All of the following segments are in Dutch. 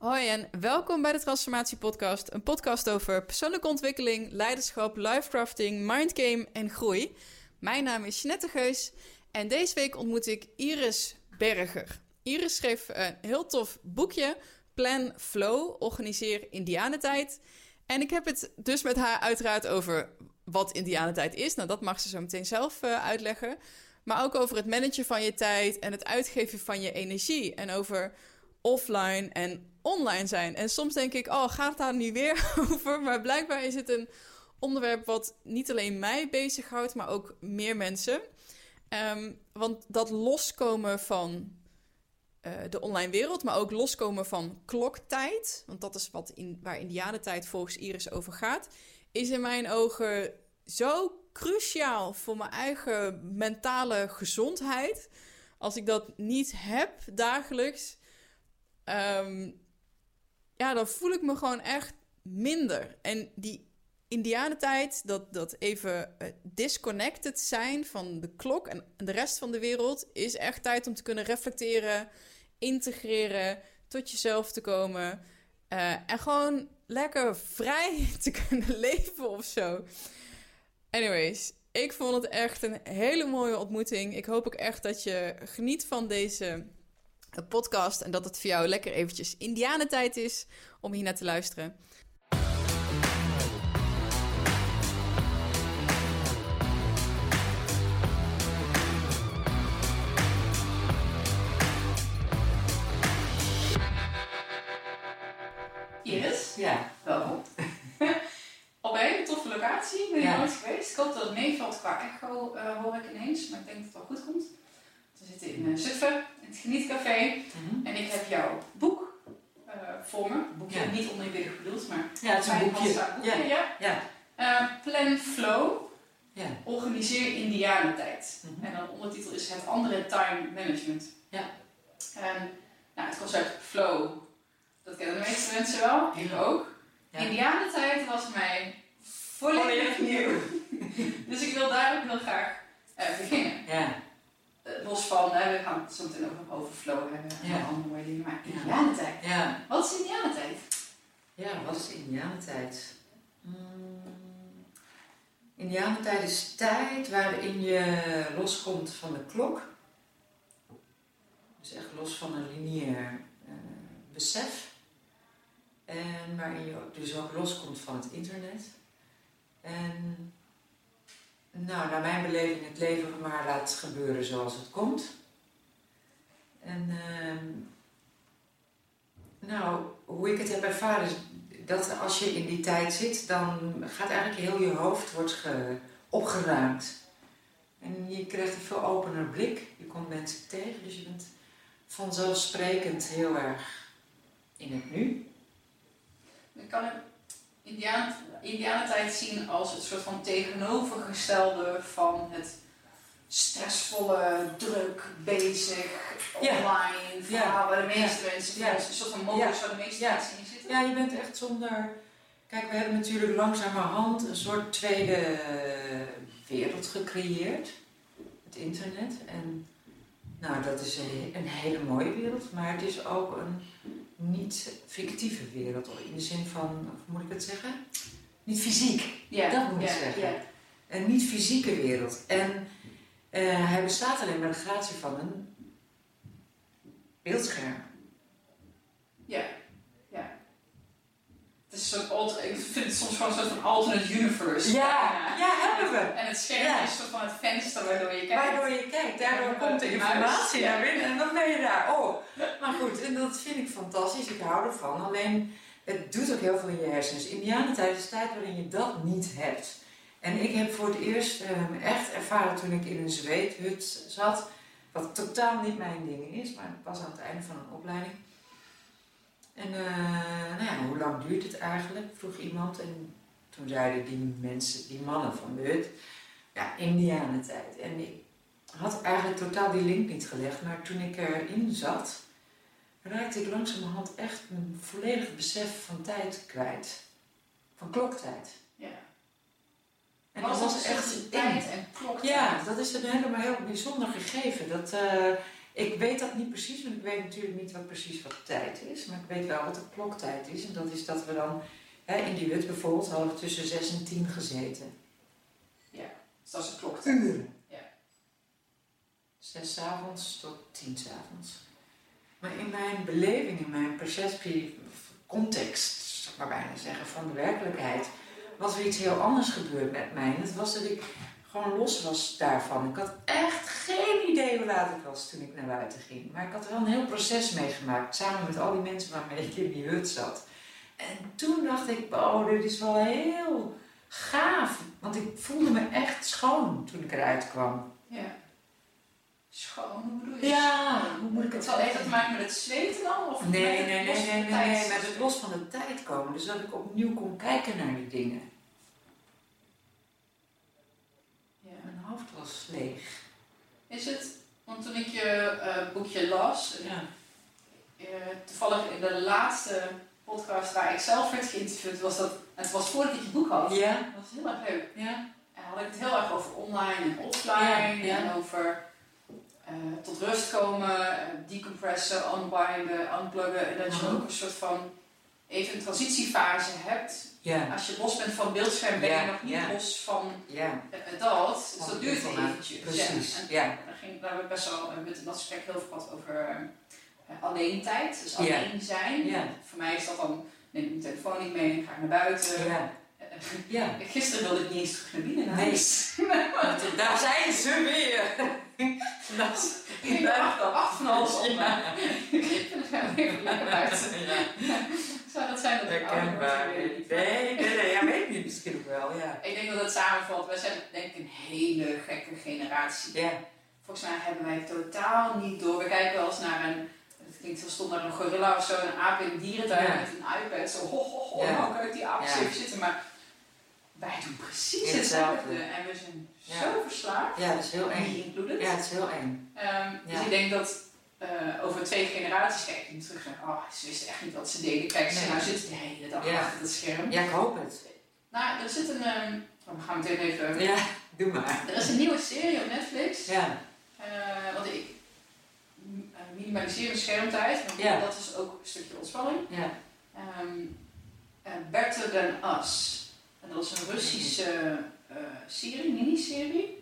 Hoi en welkom bij de Transformatie Podcast, een podcast over persoonlijke ontwikkeling, leiderschap, lifecrafting, mindgame en groei. Mijn naam is Jeanette Geus en deze week ontmoet ik Iris Berger. Iris schreef een heel tof boekje, Plan Flow, organiseer Indianentijd. En ik heb het dus met haar uiteraard over wat Indianentijd is. Nou, dat mag ze zo meteen zelf uh, uitleggen. Maar ook over het managen van je tijd en het uitgeven van je energie. En over offline en online zijn. En soms denk ik, oh, gaat het daar nu weer over? Maar blijkbaar is het een onderwerp wat niet alleen mij bezighoudt, maar ook meer mensen. Um, want dat loskomen van uh, de online wereld, maar ook loskomen van kloktijd, want dat is wat in, waar Indianentijd volgens Iris over gaat, is in mijn ogen zo cruciaal voor mijn eigen mentale gezondheid. Als ik dat niet heb dagelijks, um, ja, dan voel ik me gewoon echt minder. En die Indianentijd, dat, dat even uh, disconnected zijn van de klok en de rest van de wereld, is echt tijd om te kunnen reflecteren, integreren, tot jezelf te komen. Uh, en gewoon lekker vrij te kunnen leven of zo. Anyways, ik vond het echt een hele mooie ontmoeting. Ik hoop ook echt dat je geniet van deze podcast en dat het voor jou lekker eventjes indianentijd is om hier naar te luisteren. Iris, Ja. welkom. Op een hele toffe locatie, ben je Ja. nooit geweest. Ik hoop dat het meevalt qua echo, eh, hoor ik ineens, maar ik denk dat het wel goed komt. We zitten in uh, Zutphen, in het Genietcafé. Mhm. En ik heb jouw boek eh, voor me. Boekje Ja. niet oneerbiedig bedoeld, maar Ja, het is een boekje. Ja. ja. Eh, Plan Flow, Ja. organiseer indianentijd. Mhm. En dan ondertitel is het andere time management. Ja. En nou, het concept flow, dat kennen de meeste mensen wel, ik ook. Ja. Indianentijd was mij volledig nieuw. dus ik wil daar ook heel graag eh, beginnen. Ja. Eh, los van, hè, we gaan het zo meteen over, over flow hebben en Ja. andere mooie dingen, maar Ja. indianentijd. Ja. Wat is indianentijd? Ja, wat is Indianentijd? Mm. Indianentijd is tijd waarin je loskomt van de klok. Dus echt los van een lineair eh, besef. En waarin je dus ook loskomt van het internet. En nou, naar mijn beleving het leven maar laat gebeuren zoals het komt. En ehm, nou, hoe ik het heb ervaren is dat als je in die tijd zit, dan gaat eigenlijk heel je hoofd wordt ge- opgeruimd. En je krijgt een veel opener blik. Je komt mensen tegen, dus je bent vanzelfsprekend heel erg in het nu. Ik kan het Indiaan, Indianentijd zien als het soort van tegenovergestelde van het stressvolle, druk, bezig, Ja. online verhaal waar de meeste mensen, Ja. een soort van modus Ja. waar de meeste Ja. mensen in zitten. Ja, je bent echt zonder. Kijk, we hebben natuurlijk langzamerhand een soort tweede wereld gecreëerd. Het internet. En nou, dat is een, een hele mooie wereld, maar het is ook een niet fictieve wereld. In de zin van, hoe moet ik het zeggen? Niet fysiek. Ja, Dat moet ik ja, zeggen. Ja. Een niet fysieke wereld. En eh, hij bestaat alleen maar de gratie van een beeldscherm. Ja. Het is soort alter, ik vind het soms gewoon een soort van alternate universe. Ja, ja, hebben we. En het scherm Ja. is soort van het venster waardoor je kijkt. Waardoor je kijkt, daardoor komt de informatie naar binnen en dan ben je daar. Oh, maar goed, en dat vind ik fantastisch, ik hou ervan. Alleen, het doet ook heel veel in je hersens. Indianentijd is tijd waarin je dat niet hebt. En ik heb voor het eerst ehm, echt ervaren toen ik in een zweethut zat, wat totaal niet mijn ding is, maar pas aan het einde van een opleiding. En eh, nou ja, hoe lang duurt het eigenlijk? vroeg iemand. En toen zeiden die mensen, die mannen van de hut, ja, Indianentijd. En ik had eigenlijk totaal die link niet gelegd, maar toen ik erin zat, raakte ik langzamerhand echt mijn volledige besef van tijd kwijt. Van kloktijd. Ja. En Wat dat was was echt tijd en klok. Ja, dat is een helemaal heel bijzonder gegeven. Dat, eh, Ik weet dat niet precies, want ik weet natuurlijk niet wat precies wat tijd is. Maar ik weet wel wat de kloktijd is. En dat is dat we dan hè, in die hut bijvoorbeeld hadden tussen 6 en 10 gezeten. Dus dat is een kloktijd. Uren. Ja. Zes 's avonds tot tien 's avonds. Maar in mijn beleving, in mijn perceptie, context, zou ik maar bijna zeggen, van de werkelijkheid, was er iets heel anders gebeurd met mij. En dat was dat ik gewoon los was daarvan. Ik had echt geen idee hoe laat ik was toen ik naar buiten ging. Maar ik had wel een heel proces meegemaakt, samen met al die mensen waarmee ik in die hut zat. En toen dacht ik, oh, dit is wel heel gaaf. Want ik voelde me echt schoon toen ik eruit kwam. Ja. Schoon, hoe bedoel je? Ja, hoe moet ik Het het zal heeft dat te maken met het zweten dan? Of Nee, nee, nee, los nee, van nee, de nee, tijd? met het los van de tijd komen. Dus dat ik opnieuw kon kijken naar die dingen. Ja. Mijn hoofd was leeg. Is het, want toen ik je eh, boekje las, Ja. eh, toevallig in de laatste podcast waar ik zelf werd geïnterviewd, was dat, het was voordat ik je boek had. Ja. Dat was heel erg leuk. Ja. En had ik het heel erg over online en offline Ja, en over eh, tot rust komen, decompressen, unwinden, unpluggen. En dat je ook een soort van even een transitiefase hebt. Ja. Als je los bent van beeldscherm ben je Ja, nog niet ja. los van Ja. eh, dat. Dus dat duurt eventjes. Precies. Ja. En Ja. daar, ging, daar heb ik best wel eh, met dat gesprek heel veel gehad over uh, alleen tijd. Dus alleen zijn. Voor mij is dat dan, neem ik mijn telefoon niet mee, ga ik naar buiten. Ja. Eh. Gisteren wilde ik niet eens terug naar binnen naar Nee. Want Daar zijn ze weer. Dat Ik dacht al acht van alles. Ja. Ik wel even lekker buiten. Zou dat zijn dat ik? Herkenbaar. Nee, nee, nee. Ja, weet ik niet. Misschien ook wel. Ja. Ik denk dat het samenvalt. Wij zijn denk ik een hele gekke generatie. Ja. Volgens mij hebben wij totaal niet door. We kijken wel eens naar een, het klinkt heel stom, naar een gorilla of zo, een aap in een dierentuin met een iPad. Zo, ho, ho, ho, nou kan ik die aap zitten. Maar wij doen precies hetzelfde. En we zijn zo verslaafd. Ja, dat is heel eng. Ja, het is heel eng. Ehm. Dus ik denk dat eh, over twee generaties kijk ik terug en oh, ze wisten echt niet wat ze deden. Kijk, ze Nee. nou zitten de hele dag Ja. achter het scherm. Ja, ik hoop het. Nou, er zit een, ehm, oh, we gaan meteen even... Ja, doe maar. Er is een nieuwe serie op Netflix. Ja. Eh, want ik eh, minimaliseer schermtijd, want Ja. dat is ook een stukje ontspanning. Ja. Ehm, eh, Better Than Us. En dat is een Russische serie, miniserie,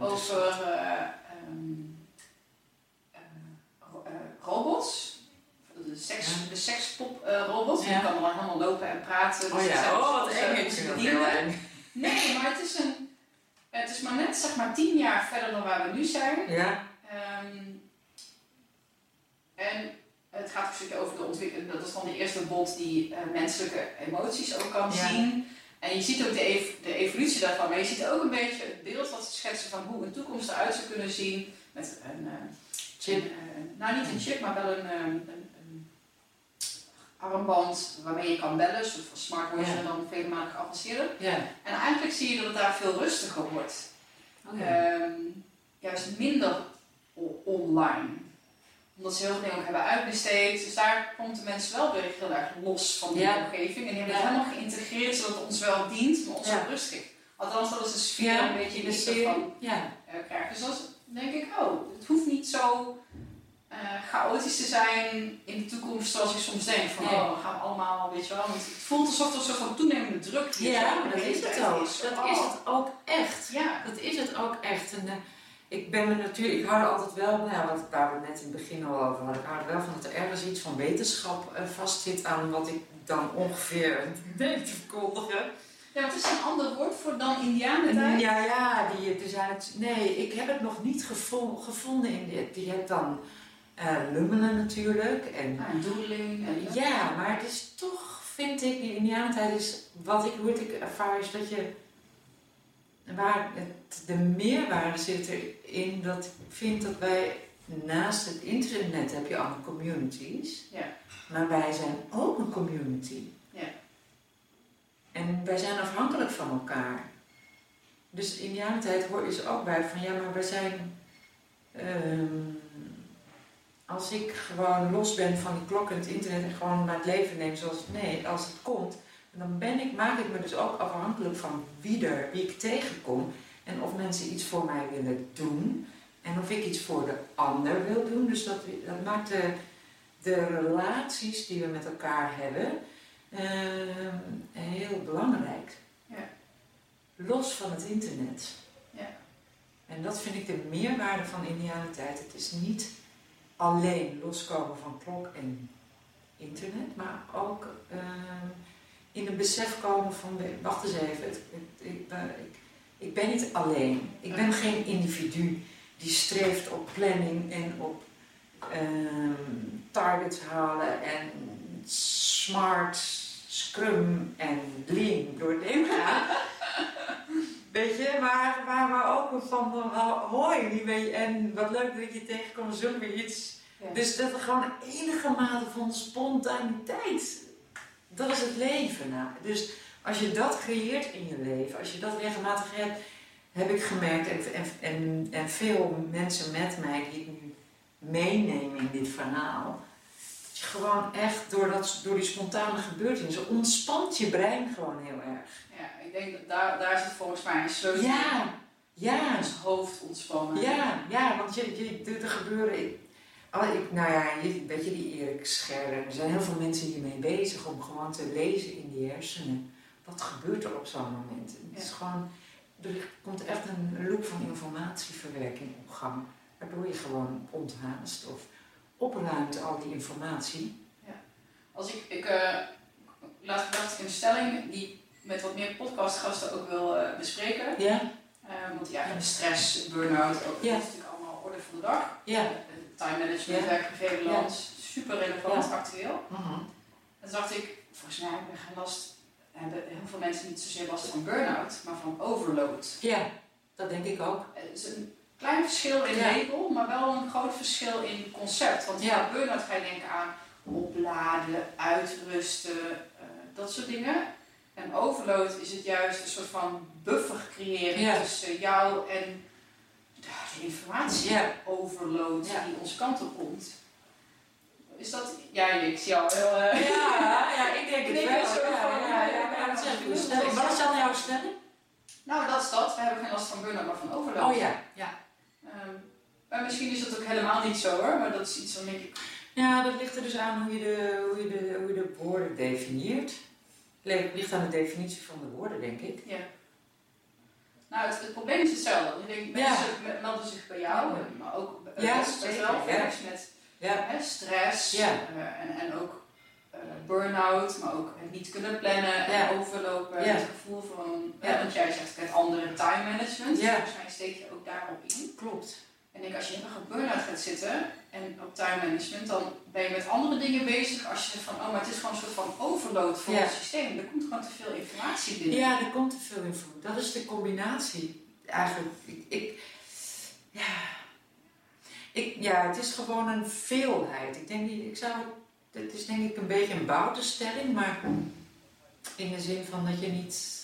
Oh, over eh, ehm, eh, ro- eh, robots. De, seks, de sekspop eh. Die kan dan helemaal lopen en praten. Oh Dus het ja, oh wat eng. Nee, maar het is, een, het is maar net zeg maar tien jaar verder dan waar we nu zijn. Ja. Ehm, en het gaat een stukje over de ontwikkeling. Dat is dan de eerste bot die eh, menselijke emoties ook kan Ja. zien. En je ziet ook de, ev- de evolutie daarvan. Maar je ziet ook een beetje het beeld wat ze schetsen van hoe een toekomst eruit zou kunnen zien. Met een eh, Chip. een, nou, niet een chip, maar wel een, een armband waarmee je kan bellen. Een soort van smartwatch en dan vele malen geavanceerder. En eigenlijk zie je dat het daar veel rustiger wordt. Ehm, juist minder online. Omdat ze heel veel dingen ook hebben uitbesteed. Dus daar komt de mens wel weer heel erg los van die omgeving. En die hebben het helemaal geïntegreerd zodat het ons wel dient, maar ons wel rustig. Althans, dat is de sfeer een beetje in de serie. van Ja. eh, krijgen. Dus dat is, denk ik, oh, het hoeft niet zo eh, chaotisch te zijn in de toekomst zoals ik soms denk. Van, Nee. oh, we gaan allemaal, weet je wel. Want het voelt alsof er soort van toenemende druk hier Ja, zo dat is het ook. is. Dat Oh. is het ook echt. Ja, Dat is het ook echt. En, eh, ik ben me natuurlijk, ik hou er altijd wel, nou waar we het net in het begin al over hadden, ik hou er wel van dat er ergens iets van wetenschap eh, vastzit aan wat ik dan ongeveer denk te verkondigen. Ja, het is een ander woord voor dan Indianentijd. Ja, ja, die, er zijn het, nee, ik heb het nog niet gevo- gevonden in dit. Je hebt dan lummelen natuurlijk. En, Ja, en doedeling. En, ja, maar het is toch, vind ik, die Indianentijd is, wat ik, hoe het ik ervaar, is dat je, waar het, de meerwaarde zit erin dat ik vind dat wij, naast het internet heb je allemaal communities. Ja. Maar wij zijn ook een community. Ja. En wij zijn afhankelijk van elkaar. Dus in jouw tijd hoor je ze ook bij van ja, maar wij zijn. ehm, als ik gewoon los ben van die klok en het internet en gewoon naar het leven neem zoals het, nee, als het komt, dan ben ik, maak ik me dus ook afhankelijk van wie er, wie ik tegenkom. En of mensen iets voor mij willen doen. En of ik iets voor de ander wil doen. Dus dat, dat maakt de, de relaties die we met elkaar hebben ehm, heel belangrijk. Ja. Los van het internet. Ja. En dat vind ik de meerwaarde van idealiteit. Het is niet alleen loskomen van klok en internet, maar ook ehm, in een besef komen van, wacht eens even, het, het, ik, ben- ik, ben niet alleen. Ik ben geen individu die streeft op planning en op ehm, targets halen en smart, scrum en lean door het leven. Weet je, maar waar we ook van hoi, weet je, en wat leuk dat ik je tegenkom, zullen we iets. Ja. Dus dat er gewoon enige mate van spontaniteit, dat is het leven. Nou. Dus als je dat creëert in je leven, als je dat regelmatig hebt, heb ik gemerkt, en, en, en, veel mensen met mij die ik nu meeneem in dit verhaal, gewoon echt door, dat, door die spontane gebeurtenissen ontspant je brein gewoon heel erg. Ja, ik denk dat daar, daar zit volgens mij een sleutel Ja, in. ja, Ons hoofd ontspannen. ja, ja, want je, je, er gebeuren. Ik, al, ik, nou ja, weet je, die Erik Scherder, er zijn heel veel mensen hiermee bezig om gewoon te lezen in die hersenen. Wat gebeurt er op zo'n moment? Het is gewoon, er komt echt een loop van informatieverwerking op gang, waardoor je gewoon onthaast of opruimt al die informatie. Als ik, ik eh, laat gedacht in een stelling die met wat meer podcastgasten ook wil eh, bespreken. Ja, Eh, want ja, stress, burn-out, ook, Ja. dat is natuurlijk allemaal orde van de dag. ja. Eh, time management, Ja. werk, balans, super relevant, actueel. mhm. En toen dacht ik, volgens mij hebben we last, hebben heel veel mensen niet zozeer last van burn-out, maar van overload. Ja, dat denk ik ook. Het is een klein verschil in label, maar wel een groot verschil in concept. Want Ja. bij burn-out ga je denken aan opladen, uitrusten, eh, dat soort dingen. En overload is het juist een soort van buffer creëren Ja. tussen jou en de informatie Ja. overload Ja. die onze kant op komt. Is dat, ja, ik zie jou heel... eh, Ja, ja, ik denk het wel. Wat is dan jouw stelling? Nou, dat is dat. We hebben geen last van burn-out, maar van overload. Oh ja, ja. Maar misschien is dat ook helemaal niet zo hoor, maar dat is iets denk ik. Ja, dat ligt er dus aan hoe je de, hoe je de, hoe je de woorden definieert. Het ligt aan de definitie van de woorden, denk ik. Ja. Nou, het, het probleem is hetzelfde. Ik denk, Ja. mensen me- melden zich bij jou, maar ook bij Ja, zelf, ja. met Ja, hè, stress Ja. eh, en, en ook eh, burn-out, maar ook het niet kunnen plannen en Ja. overlopen. Ja. Het gevoel van, Ja. hè, want jij zegt het andere time management, Ja. volgens mij steek je ook daarop in. klopt. En ik als je helemaal op burn-out gaat zitten en op time management, dan ben je met andere dingen bezig. Als je zegt van, oh, maar het is gewoon een soort van overload voor Ja. het systeem. Er komt gewoon te veel informatie binnen. Ja, er komt te veel info. Dat is de combinatie. Eigenlijk, ik, ik, ja. Ik, ja, het is gewoon een veelheid. Ik denk niet, ik zou het, is denk ik een beetje een bouwtestelling, maar in de zin van dat je niet,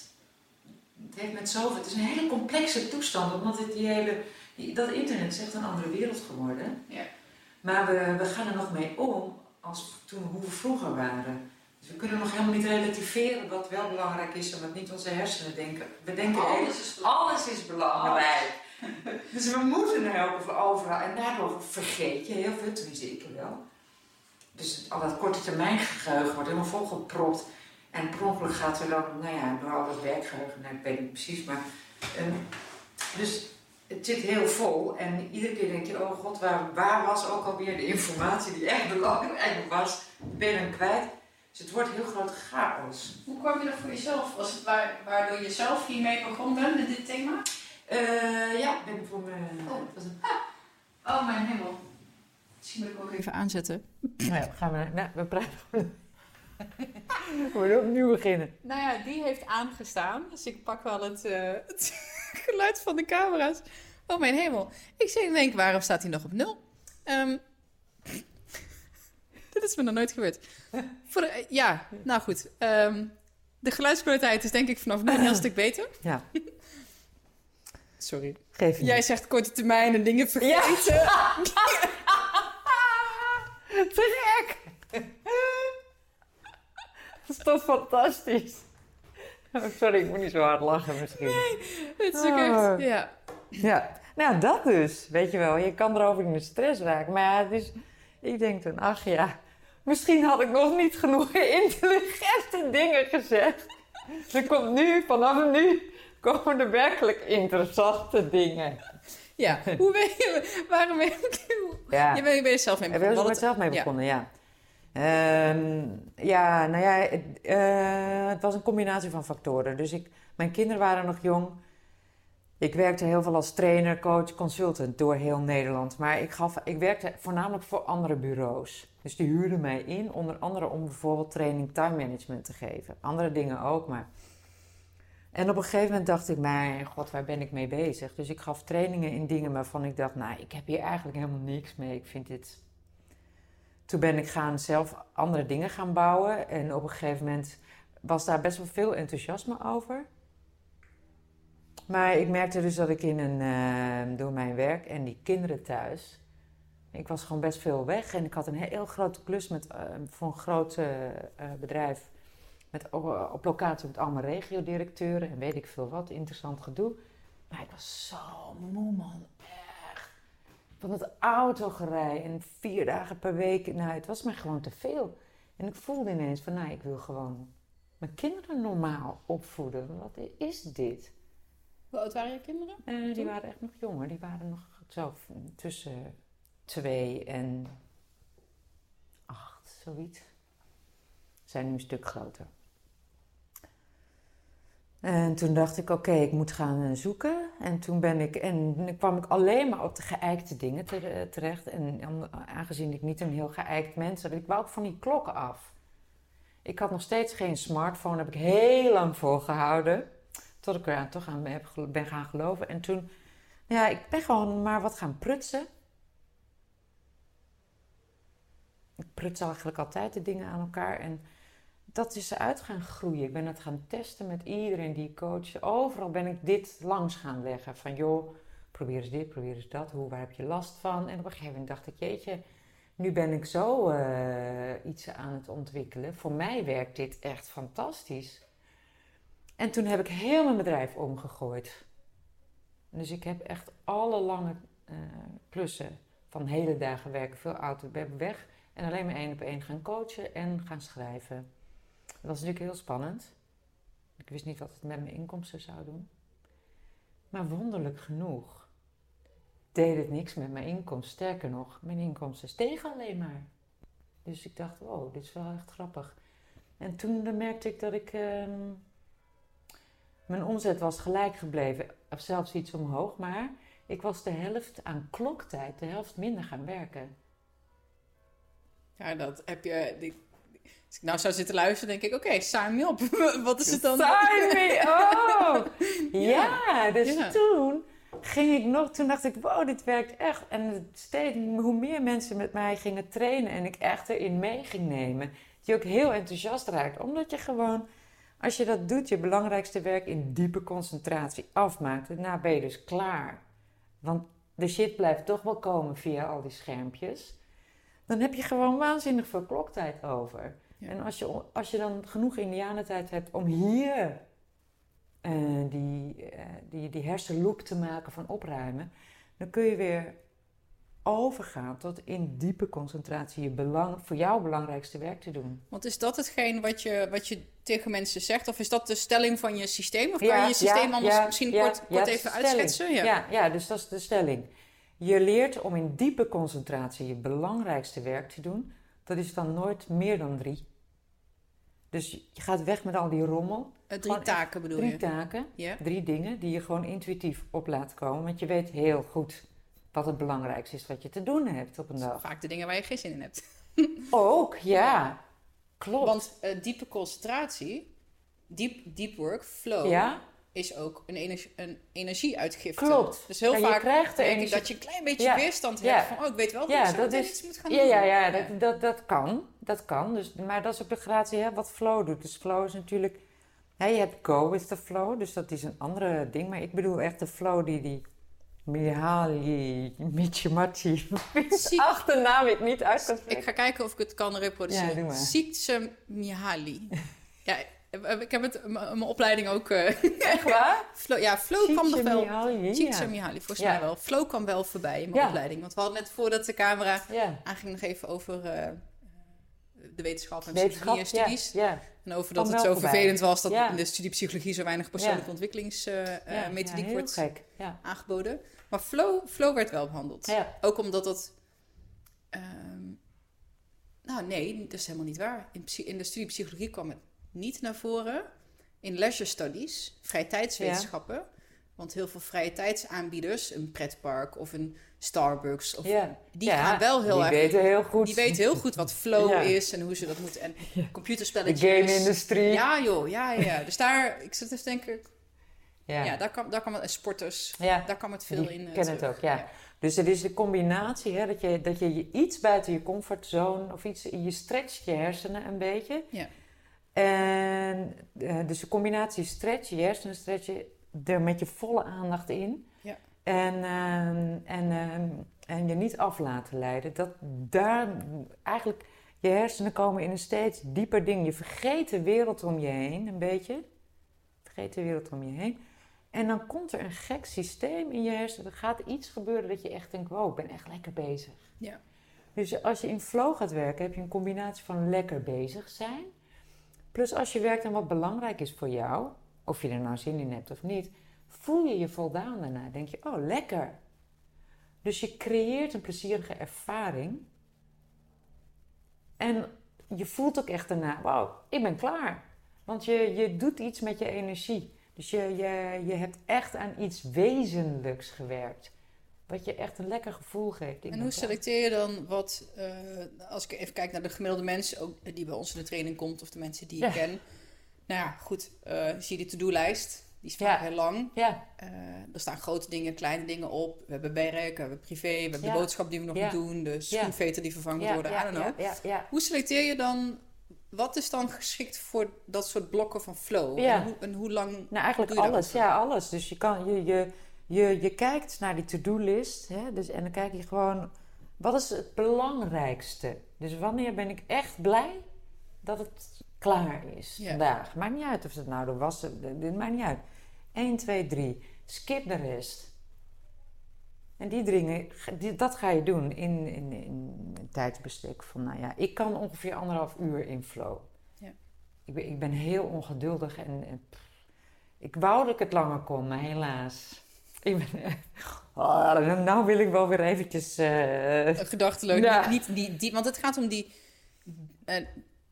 het heeft met zoveel, het is een hele complexe toestand, omdat het die hele, dat internet is echt een andere wereld geworden. Ja. Maar we, we gaan er nog mee om als toen, hoe we vroeger waren. Dus we kunnen nog helemaal niet relativeren wat wel belangrijk is en wat niet onze hersenen denken. We denken Alles is alles is belangrijk. Dus we moeten er ook over overal. En daardoor vergeet je heel veel, tenminste ik wel. Dus al dat korte termijn geheugen wordt helemaal volgepropt. En per ongeluk gaat er dan, nou ja, door al dat werkgeheugen, nou, ik weet niet precies, maar... ehm, dus het zit heel vol en iedere keer denk je, oh god, waar, waar was ook alweer de informatie die echt belangrijk was? Ben je dan kwijt? Dus het wordt heel groot chaos. Hoe kwam je dat voor jezelf? Was het waar, waardoor je zelf hiermee begonnen bent met dit thema? Eh, ja, ik ben voor me... Oh. was een Oh mijn hemel. Misschien moet ik ook even aanzetten. Nou ja, gaan we, nou, we praten. we moeten opnieuw beginnen. Nou ja, die heeft aangestaan. Dus ik pak wel het, eh, het geluid van de camera's. Oh mijn hemel. Ik zeg, denk, waarom staat hij nog op nul? Ehm, dit is me nog nooit gebeurd. Voor de- ja, nou goed. Ehm, de geluidskwaliteit is denk ik vanaf nu een heel stuk beter. Ja. Sorry. Geef Jij zegt korte termijn en dingen vergeten. Te gek! Dat is toch fantastisch? Oh, sorry, ik moet niet zo hard lachen misschien. Het is ook Oh. echt, ja. Ja, Nou, dat dus. Weet je wel, je kan erover in de stress raken. Maar ja, dus, ik denk dan, ach ja, misschien had ik nog niet genoeg intelligente dingen gezegd. Er komt nu, vanaf nu, komen er werkelijk interessante dingen. Ja, hoe ben je, waarom ben je, ja. je, ben, je zelf mee begonnen? Ik ben er zelf mee begonnen, ja. Ja, ehm, ja nou ja, het, uh, het was een combinatie van factoren. Dus ik, mijn kinderen waren nog jong. Ik werkte heel veel als trainer, coach, consultant door heel Nederland. Maar ik, gaf, ik werkte voornamelijk voor andere bureaus. Dus die huurden mij in, onder andere om bijvoorbeeld training time management te geven. Andere dingen ook, maar... En op een gegeven moment dacht ik, mijn god, waar ben ik mee bezig? Dus ik gaf trainingen in dingen waarvan ik dacht, nou, ik heb hier eigenlijk helemaal niks mee. Ik vind dit... Toen ben ik gaan zelf andere dingen gaan bouwen. En op een gegeven moment was daar best wel veel enthousiasme over. Maar ik merkte dus dat ik in een, uh, door mijn werk en die kinderen thuis, ik was gewoon best veel weg. En ik had een heel grote klus met, uh, voor een groot uh, bedrijf met, op locatie met allemaal regiodirecteuren en weet ik veel wat, interessant gedoe. Maar ik was zo moe man. Van het autogerij en vier dagen per week, nou het was me gewoon te veel. En ik voelde ineens van, nou ik wil gewoon mijn kinderen normaal opvoeden. Wat is dit? Hoe oud waren je kinderen? Uh, die waren echt nog jonger. Die waren nog zo tussen twee en acht, zoiets. Zijn nu een stuk groter. En toen dacht ik, oké, ik moet gaan eh, zoeken. En toen ben ik, en kwam ik alleen maar op de geëikte dingen terecht. En aangezien ik niet een heel geëikt mens ben, ik wou ook van die klokken af. Ik had nog steeds geen smartphone, heb ik heel lang volgehouden. Tot ik er toch aan ben gaan geloven. En toen, ja, ik ben gewoon maar wat gaan prutsen. Ik pruts eigenlijk altijd de dingen aan elkaar. En dat is eruit gaan groeien. Ik ben het gaan testen met iedereen die ik coach. Overal ben ik dit langs gaan leggen. Van joh, probeer eens dit, probeer eens dat. Hoe, waar heb je last van? En op een gegeven moment dacht ik, jeetje, nu ben ik zo uh, iets aan het ontwikkelen. Voor mij werkt dit echt fantastisch. En toen heb ik heel mijn bedrijf omgegooid. Dus ik heb echt alle lange uh, klussen van hele dagen werken, veel auto weg. En alleen maar één op één gaan coachen en gaan schrijven. Dat was natuurlijk heel spannend. Ik wist niet wat het met mijn inkomsten zou doen. Maar wonderlijk genoeg deed het niks met mijn inkomsten. Sterker nog, mijn inkomsten stegen alleen maar. Dus ik dacht, wow, dit is wel echt grappig. En toen merkte ik dat ik... Uh, mijn omzet was gelijk gebleven, of zelfs iets omhoog, maar ik was de helft aan kloktijd, de helft minder gaan werken. Ja, dat heb je. Als ik nou zou zitten luisteren, denk ik: oké, okay, sign me op. Wat is het dan? Sign me oh ja. dus toen ging ik nog, toen dacht ik: wow, dit werkt echt. En steeds, hoe meer mensen met mij gingen trainen en ik echt erin mee ging nemen, die ook heel enthousiast raakte, omdat je gewoon als je dat doet, je belangrijkste werk in diepe concentratie afmaakt, daarna ben je dus klaar. Want de shit blijft toch wel komen via al die schermpjes. Dan heb je gewoon waanzinnig veel kloktijd over. En als je, als je dan genoeg indianentijd hebt om hier uh, die, uh, die, die hersenloop te maken van opruimen, dan kun je weer overgaan tot in diepe concentratie je belang, voor jou belangrijkste werk te doen. Want is dat hetgeen wat je, wat je tegen mensen zegt? Of is dat de stelling van je systeem? Of kan je je systeem anders misschien kort, kort even uitschetsen? Ja. Ja, dus dat is de stelling. Je leert om in diepe concentratie je belangrijkste werk te doen. Dat is dan nooit meer dan drie. Dus je gaat weg met al die rommel. Uh, drie taken bedoel je? Drie taken, drie dingen die je gewoon intuïtief op laat komen. Want je weet heel goed wat het belangrijkste is wat je te doen hebt op een dag. Vaak de dingen waar je geen zin in hebt. Ook, ja. Klopt. Want uh, diepe concentratie, deep, deep work, flow, ja? Is ook een, energie, een energieuitgifte. Klopt. Dus heel vaak krijgt energie... dat je een klein beetje weerstand hebt van, oh, ik weet wel dat ja, ik dat is... iets moet gaan doen. Ja, ja, dat, dat, dat kan. Dat kan. Dus, maar dat is ook de gratie hè, wat flow doet. Dus flow is natuurlijk... je hebt go with the flow, dus dat is een andere ding. Maar ik bedoel echt de flow die... die Mihaly Michimachi. Achternaam ik niet uit Ik ga kijken of ik het kan reproduceren. Ja, Mihaly. ja, Ik heb het mijn opleiding ook. eh, Echt waar? Ja, Flow kwam nog wel. Csikszentmihalyi, Csikszentmihalyi, volgens Ja. mij wel. Flow kwam wel voorbij in mijn Ja. opleiding. Want we hadden net voordat de camera Ja. aanging nog even over eh, de wetenschap en Wetenschap, psychologie en studies. En over dat het zo voorbij. vervelend was dat in de studie psychologie zo weinig persoonlijke ontwikkelingsmethodiek heel wordt aangeboden. Maar flow, flow werd wel behandeld. Ook omdat dat. ehm, nou, nee, dat is helemaal niet waar. In de studie psychologie kwam het niet naar voren. In leisure studies, vrije tijdswetenschappen. Want heel veel vrije tijdsaanbieders, een pretpark of een Starbucks, of, Ja. die Ja, gaan wel heel die erg. weten heel goed. Die weten heel goed wat flow Ja. is en hoe ze dat moeten. En de computerspelletjes. game-industrie. Ja, joh, ja, ja, ja. Dus daar, ik zit even denken, ja, ja. daar kan, daar kan het, en sporters, Ja. daar kan het veel Die in. eh, kennen het ook, ja. Dus het is de combinatie, hè, dat, je, dat je je iets buiten je comfortzone of iets, je stretcht je hersenen een beetje. Ja. En eh, dus de combinatie stretch, je hersenen stretchen, er met je volle aandacht in. Ja. En, ehm, en, ehm, en je niet af laten leiden. Dat daar eigenlijk, je hersenen komen in een steeds dieper ding. Je vergeet de wereld om je heen een beetje. Vergeet de wereld om je heen. En dan komt er een gek systeem in je hersenen. Er gaat iets gebeuren dat je echt denkt: wow, ik ben echt lekker bezig. Ja. Dus als je in flow gaat werken, heb je een combinatie van lekker bezig zijn. Plus als je werkt aan wat belangrijk is voor jou, of je er nou zin in hebt of niet, voel je je voldaan daarna. Denk je: oh, lekker. Dus je creëert een plezierige ervaring. En je voelt ook echt daarna: wauw, ik ben klaar. Want je, je doet iets met je energie. Dus je, je, je hebt echt aan iets wezenlijks gewerkt. Wat je echt een lekker gevoel geeft. Ik En hoe selecteer je dan wat, eh, als ik even kijk naar de gemiddelde mensen ook, die bij ons in de training komt, of de mensen die ik Ja. ken. Nou ja, goed, eh, zie je de to-do-lijst. Die is Ja. vaak heel lang. Ja, Eh, er staan grote dingen, kleine dingen op. We hebben werk, we hebben privé, we hebben de boodschap die we nog moeten doen, de schoenveter die vervangen worden, ja, I don't know. Hoe selecteer je dan, wat is dan geschikt voor dat soort blokken van flow? Ja. En, hoe, en hoe lang Nou, eigenlijk alles. Ja, alles. Dus je, kan, je, je, je, je kijkt naar die to-do-list. Dus, en dan kijk je gewoon, wat is het belangrijkste? Dus wanneer ben ik echt blij dat het klaar is Ja. vandaag? Maakt niet uit of het nou wassen... Dit maakt niet uit. 1, 2, 3. Skip de rest. En die dingen, die, dat ga je doen in, in, in een tijdsbestek van, nou ja, ik kan ongeveer anderhalf uur in flow. Ja. Ik, ben, ik ben heel ongeduldig en, en pff, ik wou dat ik het langer kon, maar helaas. Ik ben, oh, nou wil ik wel weer eventjes... eh, gedachteloos, Ja. niet, niet die, die, want het gaat om die, eh,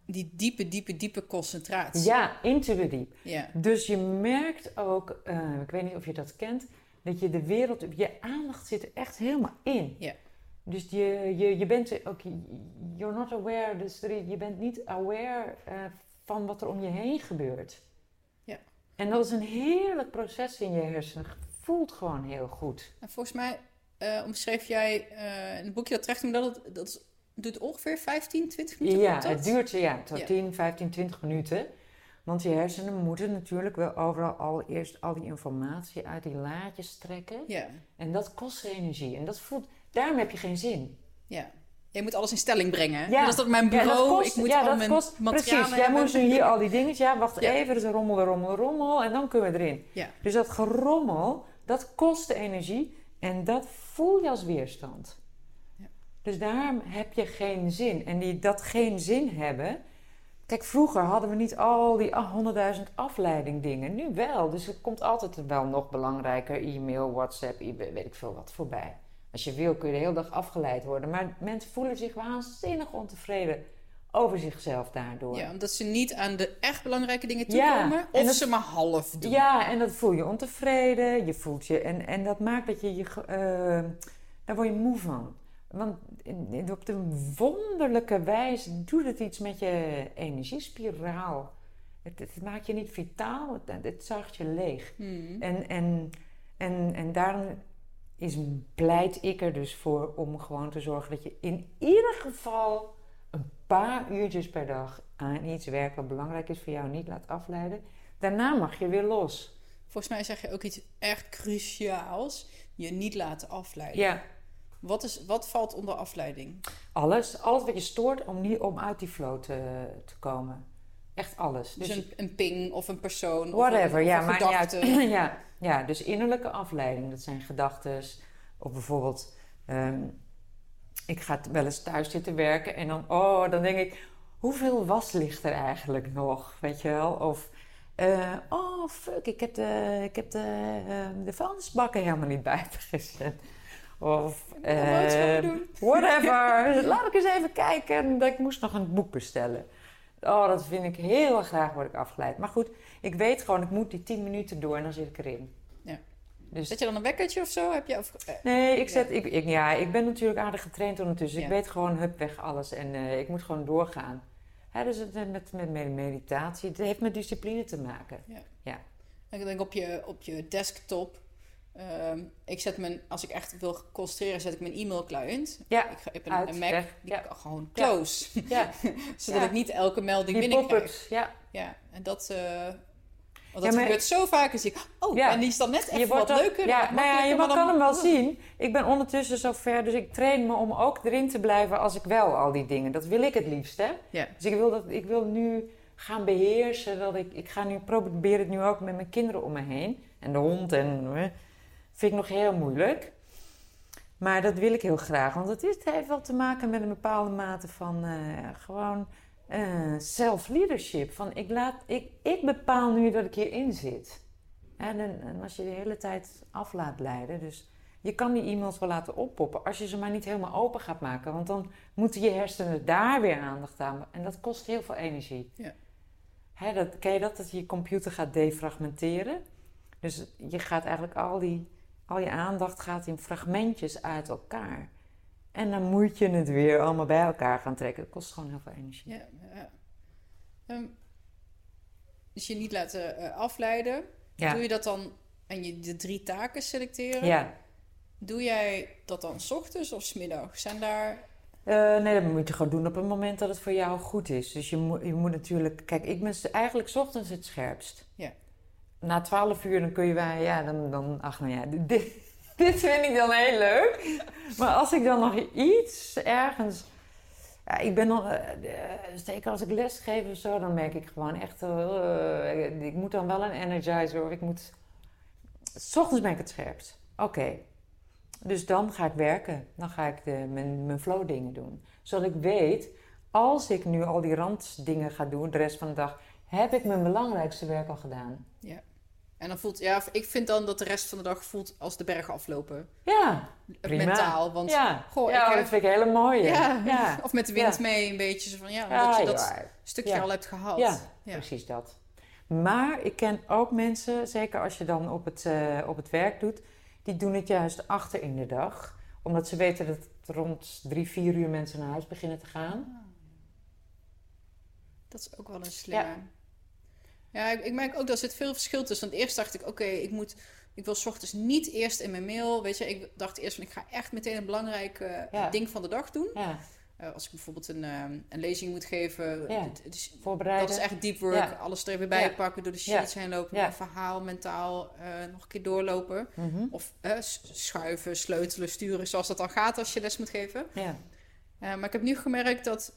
die diepe, diepe, diepe concentratie. ja, into the deep. Ja. Dus je merkt ook, eh, ik weet niet of je dat kent, dat je de wereld, je aandacht zit er echt helemaal in. Ja. Dus je, je, je bent ook, you're not aware, dus je bent niet aware eh, van wat er om je heen gebeurt. Ja. En dat is een heerlijk proces in je hersenen. Voelt gewoon heel goed. En volgens mij eh, omschreef jij eh, in het boekje dat terecht dat het, dat duurt ongeveer 15, 20 minuten. Ja, dat? het duurt ja, tot Ja. 10, 15, 20 minuten. Want je hersenen moeten natuurlijk wel overal al eerst al die informatie uit die laadjes trekken. Ja, En dat kost energie. En dat voelt, daarom heb je geen zin. ja. Je moet alles in stelling brengen. Ja. Dat is dat mijn Ja, bureau. dat kost, ik moet ja, al dat mijn kost precies. Jij moest nu hier al die dingetjes. Ja, wacht Ja. even. Er is een rommel, rommel, rommel. En dan kunnen we erin. Ja. Dus dat gerommel, dat kost energie. En dat voel je als weerstand. Ja. Dus daarom heb je geen zin. En die, dat geen zin hebben... Kijk, vroeger hadden we niet al die ah, honderdduizend afleiding dingen. Nu wel. Dus er komt altijd wel nog belangrijker e-mail, WhatsApp, weet ik veel wat voorbij. Als je wil kun je de hele dag afgeleid worden. Maar mensen voelen zich waanzinnig ontevreden over zichzelf daardoor. Ja, omdat ze niet aan de echt belangrijke dingen toekomen. en of dat- ze maar half doen. Ja, en dat voel je ontevreden. Je voelt je, en, en dat maakt dat je je. eh, daar word je moe van. Want op de wonderlijke wijze doet het iets met je energiespiraal. Het, het maakt je niet vitaal, het, het zuigt je leeg. Hmm. En, en, en, en daarom is, pleit ik er dus voor om gewoon te zorgen dat je in ieder geval een paar uurtjes per dag aan iets werkt wat belangrijk is voor jou niet laat afleiden. Daarna mag je weer los. Volgens mij zeg je ook iets echt cruciaals. Je niet laten afleiden. Ja, Wat, is, wat valt onder afleiding? alles. Alles wat je stoort om, niet, om uit die flow te, te komen. Echt alles. Dus, Dus, een, een ping of een persoon. whatever, of een, ja, uit. gedachte. ja, ja, dus innerlijke afleiding, dat zijn gedachten. Of bijvoorbeeld, ehm, ik ga wel eens thuis zitten werken en dan, oh, dan denk ik, hoeveel was ligt er eigenlijk nog? Weet je wel? Of, eh, oh fuck, ik heb de, ik heb de, eh, de vuilnisbakken helemaal niet buiten gezet. Of, doen. whatever, laat ik eens even kijken. Dat ik moest nog een boek bestellen. Oh, dat vind ik heel graag, word ik afgeleid. Maar goed, ik weet gewoon, ik moet die 10 minuten door en dan zit ik erin. Ja. Dus Zet je dan een wekkertje of zo? Heb je, of, eh, Nee, ik, zet, ik, ik, ja, ik ben natuurlijk aardig getraind ondertussen. Ja. Ik weet gewoon, hup, weg alles. En eh, ik moet gewoon doorgaan. Hè, dus het, met, met, met meditatie, het heeft met discipline te maken. Ik denk op je, op je desktop. ehm, ik zet mijn, als ik echt wil concentreren, zet ik mijn e-mail client. Ja, Ik, ga- ik heb een, uit, een Mac, weg, die ja. kan gewoon Ja. close. ja. Zodat Ja. ik niet elke melding die binnenkrijg. Ja. Ja, en dat, eh, want Ja, dat maar- gebeurt zo vaak. Dus ik, oh, Ja. en die is dan net even wordt wat leuker. Ja, nou ja, je maar kan dan- hem wel zien. Ik ben ondertussen zover, dus ik train me om ook erin te blijven als ik wel al die dingen. Dat wil ik het liefst, hè? Ja. Dus ik wil, dat, ik wil nu gaan beheersen. Dat ik, ik ga nu proberen het nu ook met mijn kinderen om me heen. En de hond en... vind ik nog heel moeilijk. Maar dat wil ik heel graag. Want het, is, het heeft wel te maken met een bepaalde mate van eh, gewoon eh, self-leadership. Van ik, laat, ik, ik bepaal nu dat ik hierin zit. En, en, en als je de hele tijd af laat leiden. Dus je kan die e-mails wel laten oppoppen. Als je ze maar niet helemaal open gaat maken. Want dan moeten je hersenen daar weer aandacht aan. En dat kost heel veel energie. Ja. Hè, dat, ken je dat? Dat je je computer gaat defragmenteren. Dus je gaat eigenlijk al die al je aandacht gaat in fragmentjes uit elkaar. En dan moet je het weer allemaal bij elkaar gaan trekken. Dat kost gewoon heel veel energie. Ja, ja. Ehm, dus je niet laten eh, afleiden. Ja. Doe je dat dan en je de drie taken selecteren? Ja. Doe jij dat dan 's ochtends of 's middags? Zijn daar... Eh, nee, dat moet je gewoon doen op het moment dat het voor jou goed is. Dus je moet, je moet natuurlijk... Kijk, ik ben eigenlijk 's ochtends het scherpst. Ja. Na 12 uur dan kun je bij... Ja, dan... dan ach, nou ja, dit, dit vind ik dan heel leuk. Maar als ik dan nog iets ergens... Ja, ik ben eh, eh, zeker als ik les geef of zo, dan merk ik gewoon echt... eh, ik moet dan wel een energizer of ik moet... 's ochtends ben ik het scherpst. Oké. Dus dan ga ik werken. Dan ga ik de, mijn, mijn flow dingen doen. Zodat ik weet, als ik nu al die randdingen ga doen, de rest van de dag, heb ik mijn belangrijkste werk al gedaan. En dan voelt... Ja, ik vind dan dat de rest van de dag voelt als de bergen aflopen. Ja, prima. Mentaal. Want, ja, goh, ja ik dat heb- vind ik hele mooie. ja, ja. of met de wind Ja. mee een beetje. Zo van, ja, omdat Ja, je dat stukje al hebt gehad. Ja, precies dat. Maar ik ken ook mensen, zeker als je dan op het, eh, op het werk doet, die doen het juist achter in de dag. Omdat ze weten dat rond drie, vier uur mensen naar huis beginnen te gaan. Dat is ook wel een slimme. Ja, ik, ik merk ook dat er zit veel verschil tussen. Want eerst dacht ik, oké, ik moet... Ik wil ochtends niet eerst in mijn mail, weet je. Ik dacht eerst van, ik ga echt meteen een belangrijk eh, Ja. ding van de dag doen. Ja, Eh, als ik bijvoorbeeld een, ehm, een lezing moet geven. Ja. voorbereiden. dat is echt deep work. Alles er weer bij pakken, door de sheets heen lopen. Een verhaal, mentaal, eh, nog een keer doorlopen. Mhm. Of schuiven, sleutelen, sturen, zoals dat dan gaat als je les moet geven. Ja. Maar ik heb nu gemerkt dat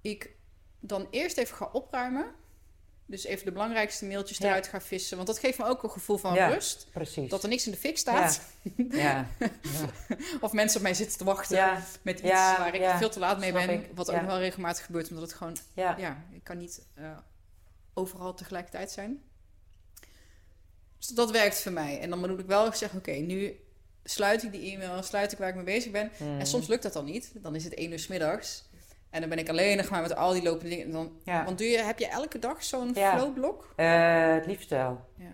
ik dan eerst even ga opruimen. Dus even de belangrijkste mailtjes Ja. eruit ga vissen. Want dat geeft me ook een gevoel van Ja. rust. Precies. Dat er niks in de fik staat. Ja. Of mensen op mij zitten te wachten met iets waar ik veel te laat mee Snap ben. ik. Wat ook nog wel regelmatig gebeurt. Omdat het gewoon, Ja. ik kan niet eh, overal tegelijkertijd zijn. Dus dat werkt voor mij. En dan moet ik wel zeggen, oké, nu sluit ik die e-mail, sluit ik waar ik mee bezig ben. En soms lukt dat dan niet. Dan is het één uur 's middags. En dan ben ik alleen nog maar met al die lopende dingen. En dan, Ja. Want doe je, heb je elke dag zo'n Ja. flowblok? Eh, het liefst wel. Ja.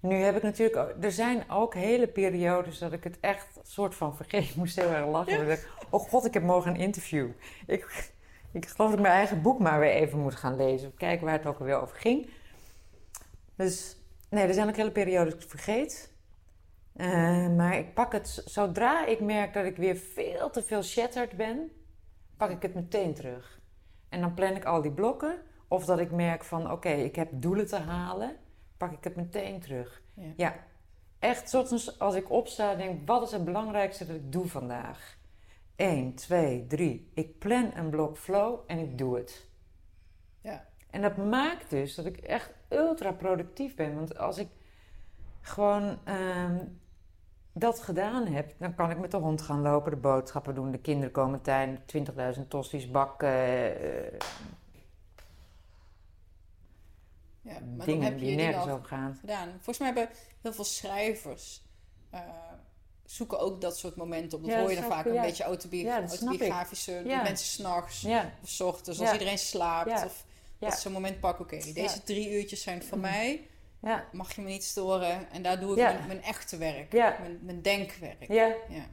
Nu heb ik natuurlijk... ook- Er zijn ook hele periodes dat ik het echt soort van vergeet. Ik moest heel erg lachen. Ik Oh god, ik heb morgen een interview. Ik, ik geloof dat ik mijn eigen boek maar weer even moet gaan lezen. Kijken waar het ook alweer over ging. Dus nee, er zijn ook hele periodes dat ik het vergeet. Eh, maar ik pak het... Zodra ik merk dat ik weer veel te veel shattered ben... pak ik het meteen terug. En dan plan ik al die blokken. Of dat ik merk van, oké, ik heb doelen te halen, pak ik het meteen terug. Ja. Ja, echt, soms als ik opsta, denk ik, wat is het belangrijkste dat ik doe vandaag? 1, 2, 3. Ik plan een blok flow en ik doe het. Ja. En dat maakt dus dat ik echt ultra productief ben. Want als ik gewoon ehm, dat gedaan heb, dan kan ik met de hond gaan lopen, de boodschappen doen, de kinderen komen tuin, 20.000 tosti's bakken. Uh, ja, maar dingen dan heb je die nergens over gaan. gedaan. Volgens mij hebben heel veel schrijvers uh, zoeken ook dat soort momenten op. Dat Ja, hoor je dan vaak een beetje autobi- Ja, autobiografische mensen s'nachts of 's ochtends, als iedereen slaapt. Of dat ze zo'n moment pakken, oké, deze drie uurtjes zijn van Mm. mij. Ja, Mag je me niet storen? En daar doe ik Ja. mijn, mijn echte werk. Mijn, mijn denkwerk. ja. Ja.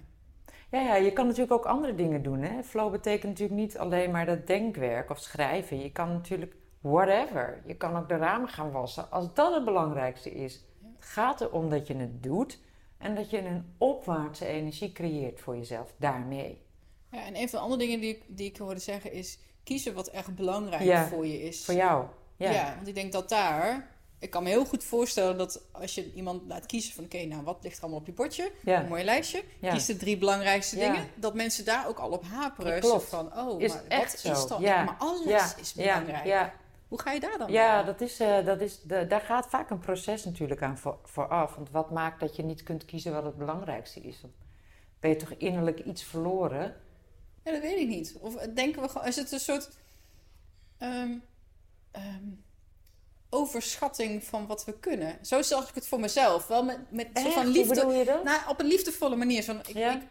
Ja, ja, je kan natuurlijk ook andere dingen doen. Hè? Flow betekent natuurlijk niet alleen maar dat denkwerk of schrijven. Je kan natuurlijk whatever. Je kan ook de ramen gaan wassen. Als dat het belangrijkste is. Het gaat erom dat je het doet en dat je een opwaartse energie creëert voor jezelf daarmee. Ja, en een van de andere dingen die ik, die ik hoorde zeggen is... kiezen wat echt belangrijk Ja. voor je is. Voor jou. Ja. Ja. want ik denk dat daar... Ik kan me heel goed voorstellen dat als je iemand laat kiezen van... oké, nou, wat ligt er allemaal op je bordje? Ja. Een mooi lijstje. Ja. Kies de drie belangrijkste Ja. dingen. Dat mensen daar ook al op haperen. Klopt. Van, oh, Is maar echt wat zo. is dan? Ja. Maar alles is belangrijk. Ja. Hoe ga je daar dan Ja, dat is, eh, dat is, de, daar gaat vaak een proces natuurlijk aan voor, vooraf. Want wat maakt dat je niet kunt kiezen wat het belangrijkste is? Dan ben je toch innerlijk iets verloren? Ja, dat weet ik niet. Of denken we gewoon... Is het een soort... ehm, overschatting van wat we kunnen. Zo zag ik het voor mezelf. Wel met, met soort van liefde. Hoe bedoel je dat? Nou, op een liefdevolle manier. Zo, ik, Ja. ik-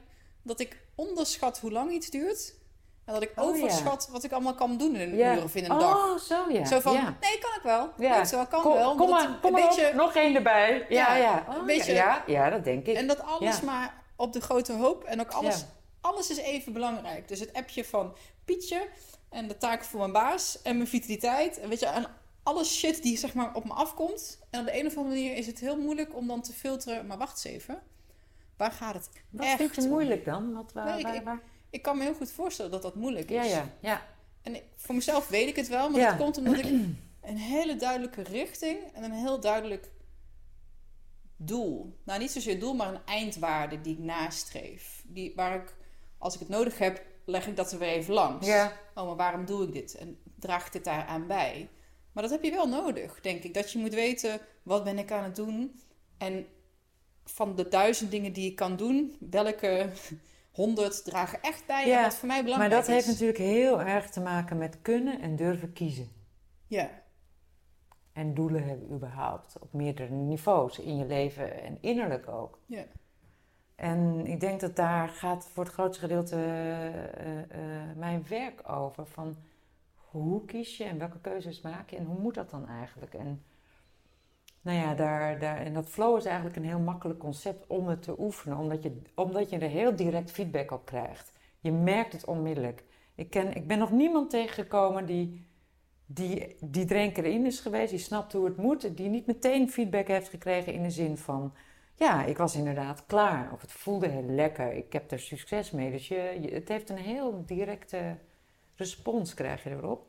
dat ik onderschat hoe lang iets duurt. En dat ik Oh, ja. overschat wat ik allemaal kan doen in een Ja. uur of in een dag. Oh, zo ja. Zo van, nee, kan ik wel. Ja. Wel, kan Kom, wel. kom maar, kom een maar beetje, op, nog één erbij. Ja, Ja, ja. een Oh, beetje- ja, ja, dat denk ik. En dat alles maar op de grote hoop. En ook alles, alles is even belangrijk. Dus het appje van Pietje en de taken voor mijn baas en mijn vitaliteit. En weet je, en alle shit die zeg maar op me afkomt. En op de een of andere manier is het heel moeilijk om dan te filteren. Maar wacht eens even. Waar gaat het Wat echt vind je om? moeilijk dan? Wat, waar, Nee, ik- waar, ik- waar? Ik kan me heel goed voorstellen dat dat moeilijk is. Ja, ja, ja. En ik- voor mezelf weet ik het wel, maar Ja. dat komt omdat ik een hele duidelijke richting en een heel duidelijk doel. Nou, niet zozeer doel, maar een eindwaarde die ik nastreef. Die, waar ik, als ik het nodig heb, leg ik dat er weer even langs. Ja. Oh, maar waarom doe ik dit? En draagt dit daaraan bij? Maar dat heb je wel nodig, denk ik. Dat je moet weten, wat ben ik aan het doen? En van de duizend dingen die ik kan doen, welke honderd dragen echt bij Ja, en wat voor mij Maar belangrijk dat heeft is. natuurlijk heel erg te maken met kunnen en durven kiezen. Ja, En doelen hebben überhaupt op meerdere niveaus in je leven en innerlijk ook. ja. En ik denk dat daar gaat voor het grootste gedeelte eh, eh, mijn werk over. Van hoe kies je en welke keuzes maak je en hoe moet dat dan eigenlijk? En nou ja, daar, daar, en dat flow is eigenlijk een heel makkelijk concept om het te oefenen. Omdat je, omdat je er heel direct feedback op krijgt. Je merkt het onmiddellijk. Ik, ken, ik ben nog niemand tegengekomen die, die, die er één keer in is geweest. Die snapt hoe het moet. Die niet meteen feedback heeft gekregen in de zin van... Ja, ik was inderdaad klaar. Of het voelde heel lekker. Ik heb er succes mee. Dus je, je- het heeft een heel directe respons krijg je erop.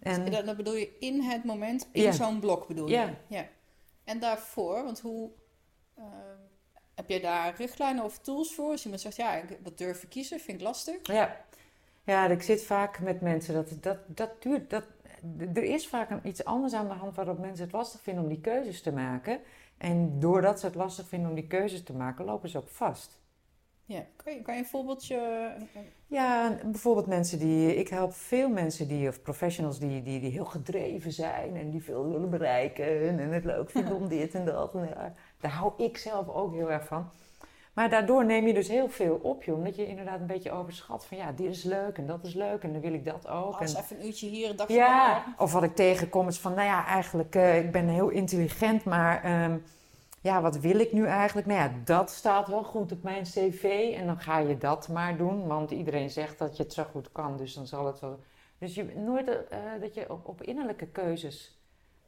En, Dat, dat bedoel je in het moment, in Ja. zo'n blok bedoel je? Ja. ja. En daarvoor, want hoe... ehm, heb je daar richtlijnen of tools voor? Als iemand zegt, ja, ik, dat durf ik kiezen, vind ik lastig. ja. ja, ik zit vaak met mensen. Dat, dat, dat duurt. Dat, er is vaak een, iets anders aan de hand waarop mensen het lastig vinden om die keuzes te maken. En doordat ze het lastig vinden om die keuzes te maken, lopen ze ook vast. Ja. Kan, je, kan je een voorbeeldje... een- een- Ja, bijvoorbeeld mensen die. Ik help veel mensen die, of professionals die, die, die heel gedreven zijn en die veel willen bereiken en het leuk vinden om dit en dat. En ja, daar hou ik zelf ook heel erg van. Maar daardoor neem je dus heel veel op je, omdat je inderdaad een beetje overschat van ja, dit is leuk en dat is leuk en dan wil ik dat ook. als En, even een uurtje hier, een dagje ja, daar. of wat ik tegenkom is van, nou ja, eigenlijk, eh, ik ben heel intelligent, maar ehm, ja, wat wil ik nu eigenlijk? Nou ja, dat staat wel goed op mijn cv en dan ga je dat maar doen, want iedereen zegt dat je het zo goed kan, dus dan zal het wel... Dus je, nooit eh, dat je op, op innerlijke keuzes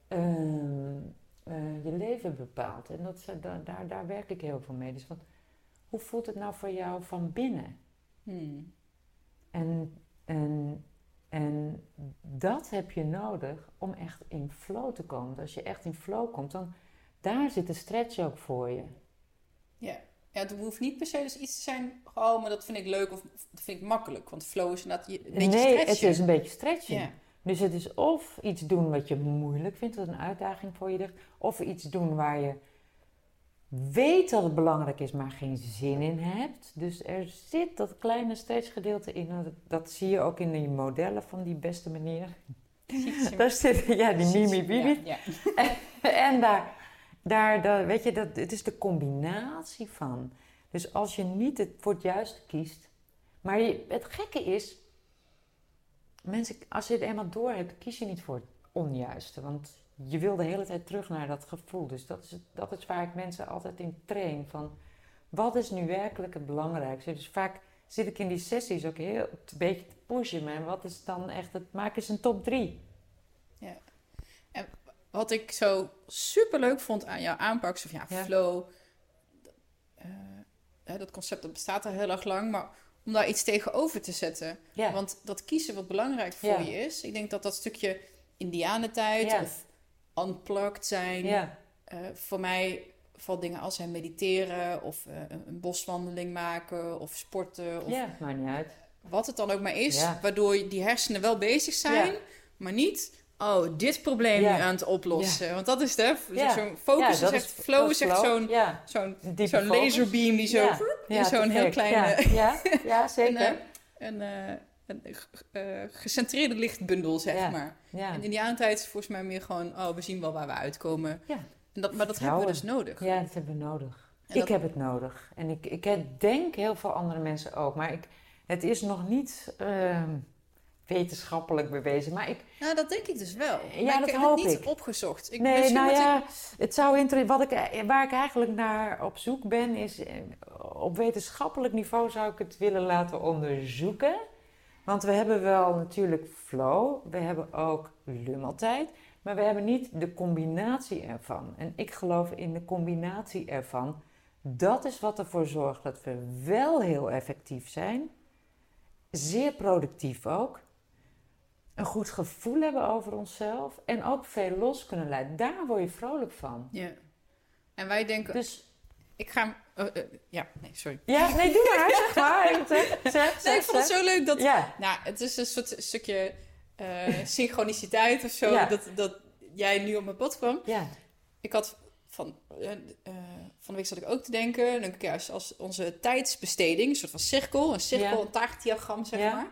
ehm, eh, je leven bepaalt. En dat, eh, da- daar, daar werk ik heel veel mee. Dus wat, hoe voelt het nou voor jou van binnen? Hmm. En, en, en dat heb je nodig om echt in flow te komen. Want als je echt in flow komt, dan daar zit de stretch ook voor je. Ja. ja, het hoeft niet per se dus iets te zijn... Oh, maar dat vind ik leuk of dat vind ik makkelijk. Want flow is inderdaad je- een beetje nee, stretchen. het is een beetje stretchen. Ja. Dus het is of iets doen wat je moeilijk vindt, wat een uitdaging voor je ligt, of iets doen waar je weet dat het belangrijk is, maar geen zin in hebt. Dus er zit dat kleine stressgedeelte in. Dat, dat zie je ook in die modellen van die beste manier. Daar zit, ja, die Mimi Bibi. Ja, En daar, daar, daar, weet je, dat, het is de combinatie van. Dus als je niet het, voor het juiste kiest. Maar het gekke is, mensen, als je het eenmaal door hebt, kies je niet voor het onjuiste. Want je wil de hele tijd terug naar dat gevoel. Dus dat is, dat is waar ik mensen altijd in train. Van wat is nu werkelijk het belangrijkste? Dus vaak zit ik in die sessies ook heel een beetje te pushen. Maar wat is dan echt het, maak eens een top drie. Wat ik zo super leuk vond aan jouw aanpak, of ja, Ja. flow. eh, hè, dat concept dat bestaat al heel erg lang, maar om daar iets tegenover te zetten. Ja, Want dat kiezen wat belangrijk voor Ja. je is. Ik denk dat dat stukje indianentijd of unplugged zijn. eh, voor mij valt dingen als hè, mediteren of eh, een- boswandeling maken of sporten. Of ja, maakt niet uit. wat het dan ook maar is. Waardoor die hersenen wel bezig zijn, maar niet... Oh, dit probleem nu aan het oplossen. Want dat is? Ja. Zo'n focus is echt... flow is echt zo'n zo'n focus. laserbeam die zo... Ja. in zo'n heel kleine... Ja, zeker. eh, een, eh, een eh, gecentreerde lichtbundel, zeg maar. En in die aantijd is volgens mij meer gewoon... Oh, we zien wel waar we uitkomen. Ja. En dat, maar dat hebben we dus nodig. ja, dat hebben we nodig. En ik dat- heb het nodig. En ik, ik denk heel veel andere mensen ook. Maar ik, het is nog niet ehm, wetenschappelijk bewezen. Maar ik, Nou, dat denk ik dus wel. Ja, maar dat ik heb hoop het niet ik. opgezocht. Ik, nee, nou ik- ja, het zou inter- wat ik, waar ik eigenlijk naar op zoek ben, is eh, op wetenschappelijk niveau zou ik het willen laten onderzoeken. Want we hebben wel natuurlijk flow, we hebben ook lummeltijd, maar we hebben niet de combinatie ervan. En ik geloof in de combinatie ervan. Dat is wat ervoor zorgt dat we wel heel effectief zijn, zeer productief ook, een goed gevoel hebben over onszelf en ook veel los kunnen leiden. Daar word je vrolijk van. Ja. En wij denken... Dus Ik ga... hem- eh, ja, nee, sorry. ja, nee, doe maar, zeg maar. Zeg, zeg, Nee, ik vond het zo leuk dat... Ja, Nou, het is een soort stukje eh, synchroniciteit of zo. Ja. Dat, dat jij nu op mijn pad kwam. ja, Ik had van, eh, van de week zat ik ook te denken. Dan denk ik, ja, als onze tijdsbesteding, een soort van cirkel, een cirkel, Ja. een taartdiagram, zeg Ja. maar.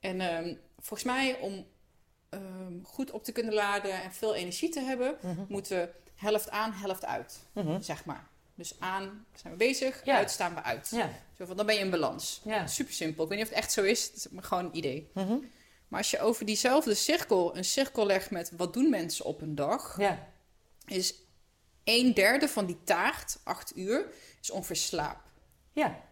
En ehm, volgens mij, om ehm, goed op te kunnen laden en veel energie te hebben, Mhm. moeten we helft aan, helft uit, Mhm. zeg maar. Dus aan zijn we bezig, Ja. uit staan we uit. ja, Zo van, dan ben je in balans. ja. Super simpel. Ik weet niet of het echt zo is, het is maar gewoon een idee. Mhm. Maar als je over diezelfde cirkel een cirkel legt met wat doen mensen op een dag, ja. is een derde van die taart, acht uur, is ongeveer slaap. ja.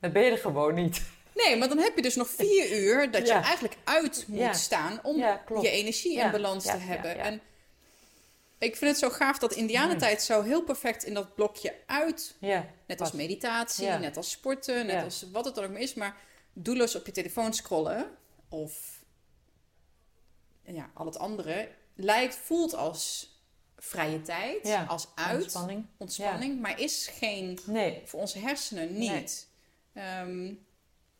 Dat ben je er gewoon niet. Nee, maar dan heb je dus nog vier uur dat je Ja. eigenlijk uit moet Ja. staan om Ja, je energie in balans te hebben. ja. En ik vind het zo gaaf dat Indianentijd zo heel perfect in dat blokje uit, net als meditatie, net als sporten, net als wat het dan ook maar is, maar doelloos op je telefoon scrollen of ja, al het andere lijkt, voelt als vrije tijd, Ja, als uit, ontspanning. ontspanning, maar is geen Nee, voor onze hersenen niet. Ehm,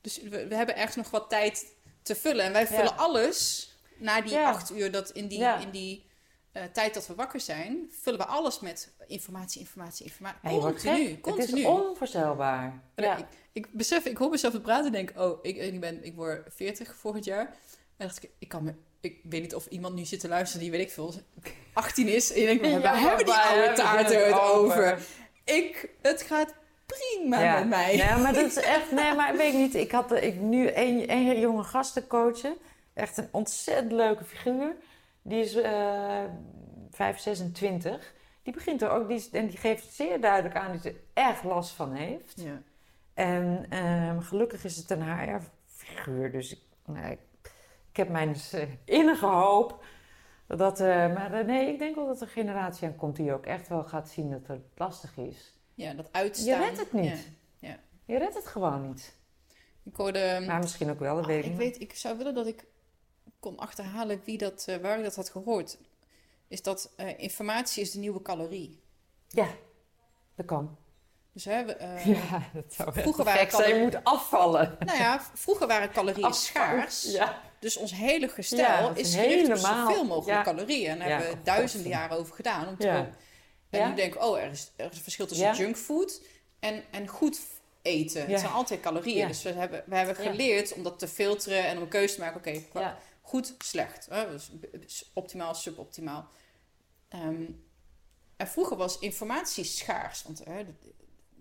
dus we, we hebben ergens nog wat tijd te vullen. En wij Ja. vullen alles na die Ja. acht uur, dat in die, Ja. in die eh, tijd dat we wakker zijn, vullen we alles met informatie, informatie, informatie. Wordt continu, continu. Het is onvoorstelbaar. Ja. Ik, ik besef, ik hoor mezelf het praten en denk, oh, ik, ik, ben, ik word 40 volgend jaar. En dacht ik, ik kan me, ik weet niet of iemand nu zit te luisteren die, weet ik veel, 18 is. En je denkt, we hebben die oude het over. over? Ik, het gaat prima Ja. met mij. Ja, maar dat is echt... Nee, maar weet ik niet. Ik had ik, nu een, een jonge gastencoachen. Echt een ontzettend leuke figuur. Die is eh 5, 26. Die begint er ook... Die, is- en die geeft zeer duidelijk aan dat ze er echt last van heeft. Ja. En ehm, gelukkig is het een HR-figuur. Dus ik, nou, ik, ik heb mijn eh, innige hoop. Dat, eh, maar eh, nee, ik denk wel dat er een generatie aan komt die ook echt wel gaat zien dat het lastig is. Ja, dat uitstaan. Je redt het niet. Ja. Je redt het gewoon niet. Ik hoorde... Maar misschien ook wel, dat weet ik niet. weet, ik zou willen dat ik kon achterhalen wie dat, eh, waar ik dat had gehoord. Is dat eh, informatie is de nieuwe calorie. Ja, dat kan. Dus hè, we, eh, Ja, dat zou Vroeger waren calorieën- moet afvallen. Nou ja, vroeger waren calorieën schaars. Ja. dus ons hele gestel Ja, is is gericht op helemaal- zoveel mogelijk calorieën. En daar hebben we duizenden jaren over gedaan. Om te. En Ja. nu denk ik, oh, er is, er is een verschil tussen junkfood en, en goed eten. Het zijn altijd calorieën. Dus we hebben, we hebben geleerd om dat te filteren en om een keuze te maken. Oké, goed, slecht. Dus optimaal, suboptimaal. Ehm, en vroeger was informatie schaars. Want hè,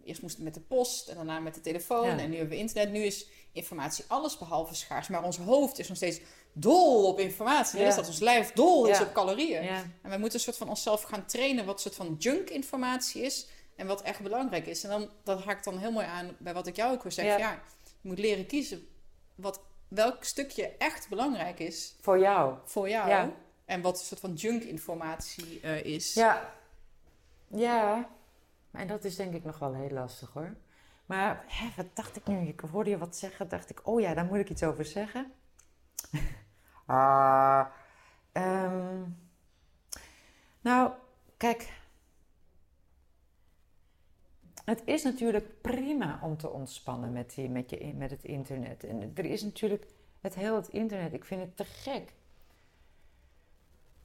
eerst moest het met de post en daarna met de telefoon. Ja. En nu hebben we internet. Nu is informatie alles behalve schaars. Maar ons hoofd is nog steeds dol op informatie. Ja. als dat ons lijf dol is op calorieën. En wij moeten een soort van onszelf gaan trainen wat soort van junk informatie is. En wat echt belangrijk is. En dan, dat haakt dan heel mooi aan bij wat ik jou ook wil zeggen. Ja. Je moet leren kiezen wat, welk stukje echt belangrijk is Voor jou. voor jou. Ja. En wat een soort van junk informatie eh, is. Ja. Ja. En dat is denk ik nog wel heel lastig hoor. Maar hè, wat dacht ik nu? Ik hoorde je wat zeggen. Dacht ik, oh ja, daar moet ik iets over zeggen. Ah. ehm. nou, kijk. Het is natuurlijk prima om te ontspannen met, die, met, je, met het internet. En er is natuurlijk het heel het internet. Ik vind het te gek.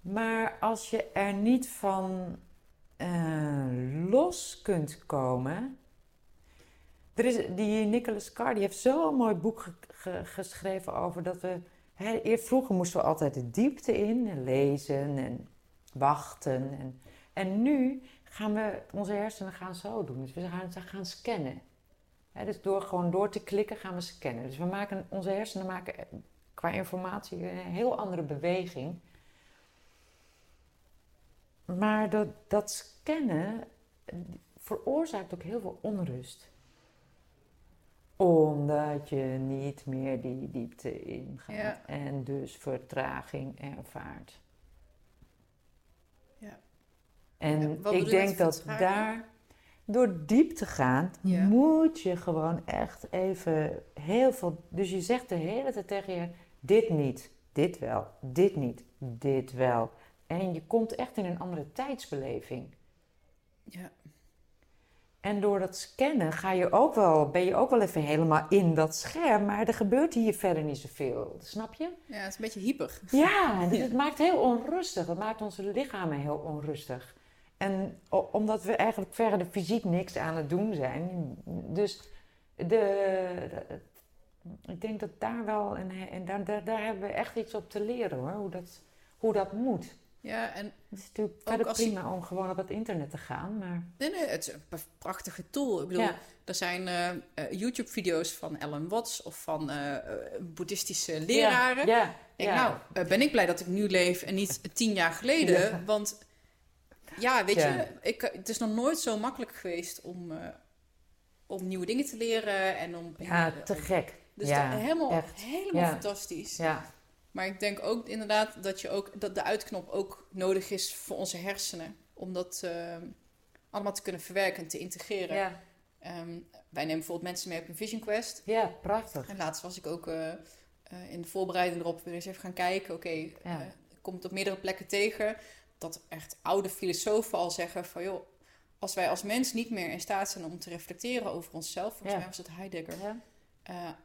Maar als je er niet van eh, los kunt komen. Er is, die Nicholas Carr die heeft zo'n mooi boek ge- ge- geschreven over dat we. Eer- vroeger moesten we altijd de diepte in en lezen en wachten. En, en nu gaan we onze hersenen gaan zo doen. Dus we gaan, gaan scannen. Dus door gewoon door te klikken gaan we scannen. Dus we maken, onze hersenen maken eh, qua informatie een heel andere beweging. Maar dat, dat scannen eh, veroorzaakt ook heel veel onrust. Omdat je niet meer die diepte ingaat Ja. en dus vertraging ervaart. Ja. En ik denk dat vertraging? daar, door diep te gaan, Ja. moet je gewoon echt even heel veel. Dus je zegt de hele tijd tegen je: dit niet, dit wel, dit niet, dit wel. En je komt echt in een andere tijdsbeleving. Ja. En door dat scannen ga je ook wel, ben je ook wel even helemaal in dat scherm, maar er gebeurt hier verder niet zoveel. Snap je? ja, het is een beetje hyper. Ja, dus het maakt heel onrustig. Het maakt onze lichamen heel onrustig. En omdat we eigenlijk verder fysiek niks aan het doen zijn. Dus de, de- ik denk dat daar wel, en daar, daar, daar hebben we echt iets op te leren hoor. Hoe dat, hoe dat moet. Ja, en Het is natuurlijk Ook verder als je- prima om gewoon op het internet te gaan. Maar nee, nee, het is een prachtige tool. Ik bedoel, Ja. er zijn eh, eh, YouTube-video's van Ellen Watts of van eh, boeddhistische leraren. Ja, Ik denk, ja. nou, ben ik blij dat ik nu leef en niet tien jaar geleden. Want ja, weet je, ik, het is nog nooit zo makkelijk geweest om, om nieuwe dingen te leren en om. ja, te om- gek. Dus dat- helemaal, echt. helemaal fantastisch. Ja, Maar ik denk ook inderdaad dat, je ook, dat de uitknop ook nodig is voor onze hersenen. Om dat eh, allemaal te kunnen verwerken en te integreren. ja. Ehm, wij nemen bijvoorbeeld mensen mee op een Vision Quest. ja, prachtig. En laatst was ik ook eh, eh, in de voorbereiding erop weer eens even gaan kijken. Oké, Ja. eh, ik kom het op meerdere plekken tegen. Dat echt oude filosofen al zeggen van... joh, als wij als mens niet meer in staat zijn om te reflecteren over onszelf... volgens Ja. mij was het Heidegger... Ja.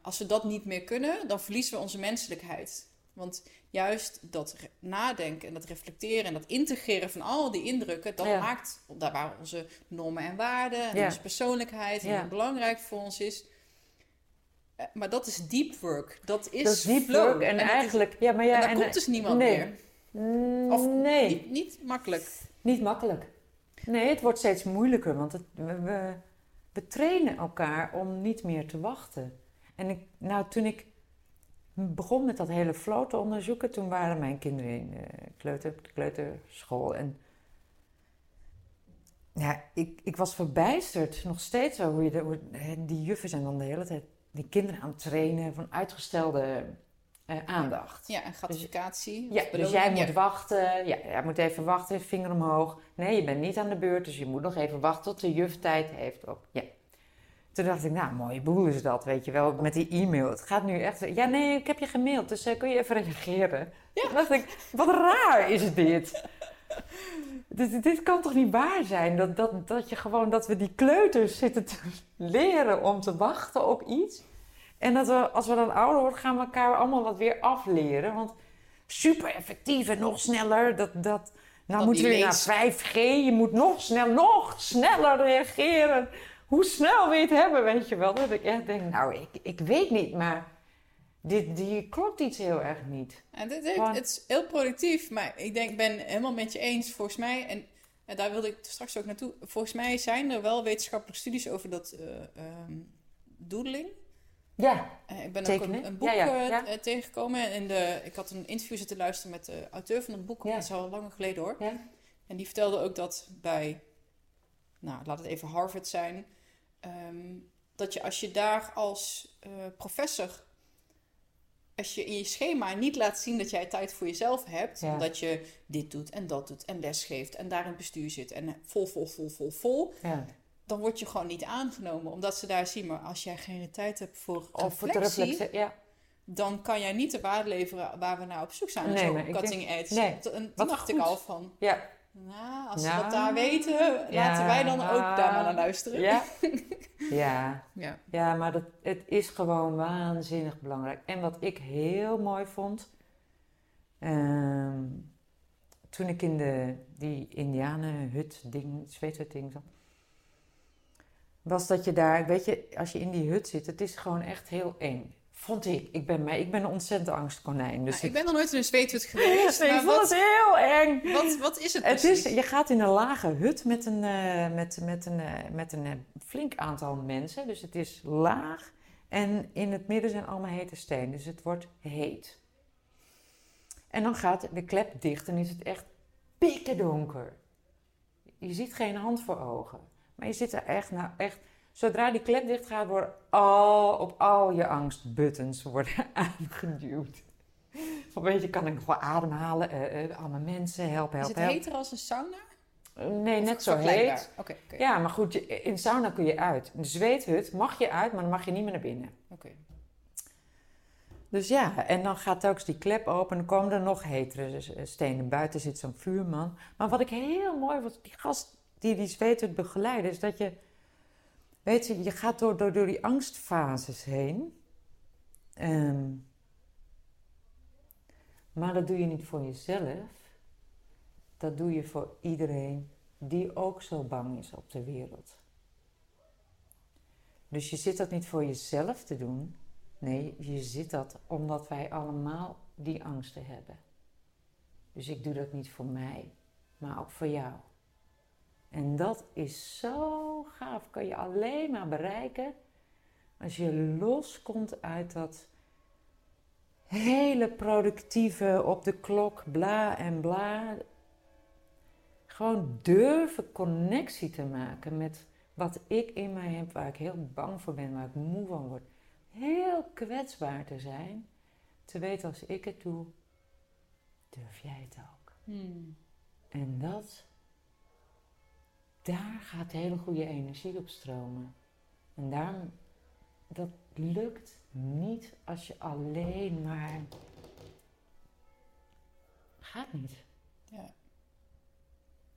Als we dat niet meer kunnen, dan verliezen we onze menselijkheid. Want juist dat nadenken en dat reflecteren en dat integreren van al die indrukken, dat Ja. maakt daar waar onze normen en waarden en Ja. onze persoonlijkheid en belangrijk voor ons is. Eh, maar dat is deep work. Dat is, Dat is deep flow. work. En, is- eigenlijk, ja, maar ja, en daar en- komt dus niemand nee. meer. Mm, Of nee. Niet, niet makkelijk. Niet makkelijk. Nee, het wordt steeds moeilijker, want het, we, we, we trainen elkaar om niet meer te wachten. En ik, nou, toen ik begon met dat hele flow te onderzoeken, toen waren mijn kinderen in de kleuter, de kleuterschool. En ja, ik, ik was verbijsterd, nog steeds wel, hoe je de, hoe, die juffen zijn dan de hele tijd die kinderen aan het trainen van uitgestelde eh, aandacht. Ja, en gratificatie. Ja, of dus jij moet ja. wachten. Ja, jij moet even wachten, vinger omhoog. Nee, je bent niet aan de beurt, dus je moet nog even wachten tot de juf tijd heeft. Ook. Ja. Toen dacht ik, nou, mooie boel is dat, weet je wel, met die e-mail. Het gaat nu echt... Ja, nee, ik heb je gemaild, dus eh, kun je even reageren? Toen dacht ik, wat raar is dit. dit. Dit kan toch niet waar zijn? Dat, dat, dat je gewoon, dat we die kleuters zitten te leren om te wachten op iets. En dat we, als we dan ouder worden, gaan we elkaar allemaal wat weer afleren. Want super effectief en nog sneller. Dat, dat, nou Dat moeten we weer naar 5G. Je moet nog, snel, nog sneller reageren. Hoe snel je het hebben, weet je wel? Dat ik echt denk, nou, ik, ik weet niet, maar dit, die klopt iets heel erg niet. En dit het is heel productief, maar ik denk, ik ben helemaal met je eens. Volgens mij, en, en daar wilde ik straks ook naartoe. Volgens mij zijn er wel wetenschappelijke studies over dat eh ehm, doodling. Ja, Eh, ik ben Tekenen? ook een, een boek Ja, ja, eh, tegengekomen. En de, ik had een interview zitten luisteren met de auteur van het boek. Ja. Dat is al langer geleden hoor. ja. En die vertelde ook dat bij, nou laat het even Harvard zijn, ehm, dat je als je daar als eh, professor, als je in je schema niet laat zien dat jij tijd voor jezelf hebt, Ja. dat je dit doet en dat doet en les geeft en daar in het bestuur zit en vol, vol, vol, vol, vol, ja. dan word je gewoon niet aangenomen. Omdat ze daar zien, maar als jij geen tijd hebt voor Of reflectie. Ja. dan kan jij niet de waarde leveren waar we naar op zoek zijn. Nee, zo cutting edge. nee, En toen wat dacht ik al van, ja. Nou, als ze Nou, dat daar weten, ja, laten wij dan ook daar maar naar luisteren. Ja. ja. Ja. Ja, maar dat, het is gewoon waanzinnig belangrijk. En wat ik heel mooi vond, ehm, toen ik in de, die indianenhut ding, zweethut ding zat, was dat je daar, weet je, als je in die hut zit, het is gewoon echt heel eng. Vond ik. Ik ben, ik ben een ontzettend angstkonijn. Dus Nou, ik ben nog nooit in een zweethut geweest. Nee, ik maar vond wat, het heel eng. wat, wat is het Het precies? is, je gaat in een lage hut met een, eh, met, met een, eh, met een eh, flink aantal mensen. Dus het is laag. En in het midden zijn allemaal hete stenen. Dus het wordt heet. En dan gaat de klep dicht en is het echt pikken donker. Je ziet geen hand voor ogen. Maar je zit er echt, nou echt... Zodra die klep dicht gaat, worden al, op al je angstbuttons worden aangeduwd. Van weet je, kan ik nog wel ademhalen? Eh eh, allemaal mensen, help, is help, het help. heter als een sauna? Nee, net zo heet. Ja, maar goed, je- in sauna kun je uit. In de zweethut mag je uit, maar dan mag je niet meer naar binnen. Oké. Dus ja, en dan gaat telkens die klep open en dan komen er nog hetere s- stenen. Buiten zit zo'n vuurman. Maar wat ik heel mooi vond, die gast die die zweethut begeleidde, is dat je... Weet je, je gaat door, door, die angstfases heen. Ehm, maar dat doe je niet voor jezelf. Dat doe je voor iedereen die ook zo bang is op de wereld. Dus je zit dat niet voor jezelf te doen. Nee, je zit dat omdat wij allemaal die angsten hebben. Dus ik doe dat niet voor mij, maar ook voor jou. En dat is zo gaaf. Kan je alleen maar bereiken als je loskomt uit dat hele productieve op de klok bla en bla. Gewoon durven connectie te maken met wat ik in mij heb, waar ik heel bang voor ben, waar ik moe van word. Heel kwetsbaar te zijn. Te weten als ik het doe, durf jij het ook. Hmm. En dat, daar gaat hele goede energie op stromen. En daarom, dat lukt niet als je alleen maar. Gaat niet. Ja.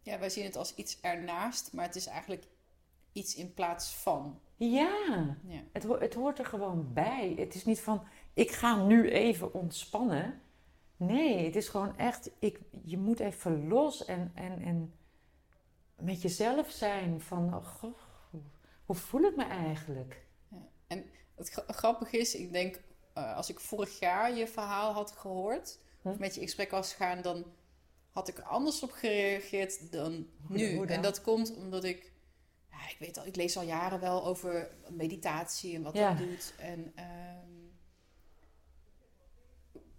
ja, wij zien het als iets ernaast, maar het is eigenlijk iets in plaats van. Ja, Ja. het, ho- het hoort er gewoon bij. Het is niet van, ik ga nu even ontspannen. Nee, het is gewoon echt, ik, je moet even los en, en, en met jezelf zijn van, oh, goh, hoe, voel ik me eigenlijk? Het gra- grappige is, ik denk, eh, als ik vorig jaar je verhaal had gehoord, Hm? of met je in gesprek was gegaan, dan had ik er anders op gereageerd dan nu. en dat komt omdat ik, ja, ik weet al, ik lees al jaren wel over meditatie en wat Ja. dat doet. En ehm,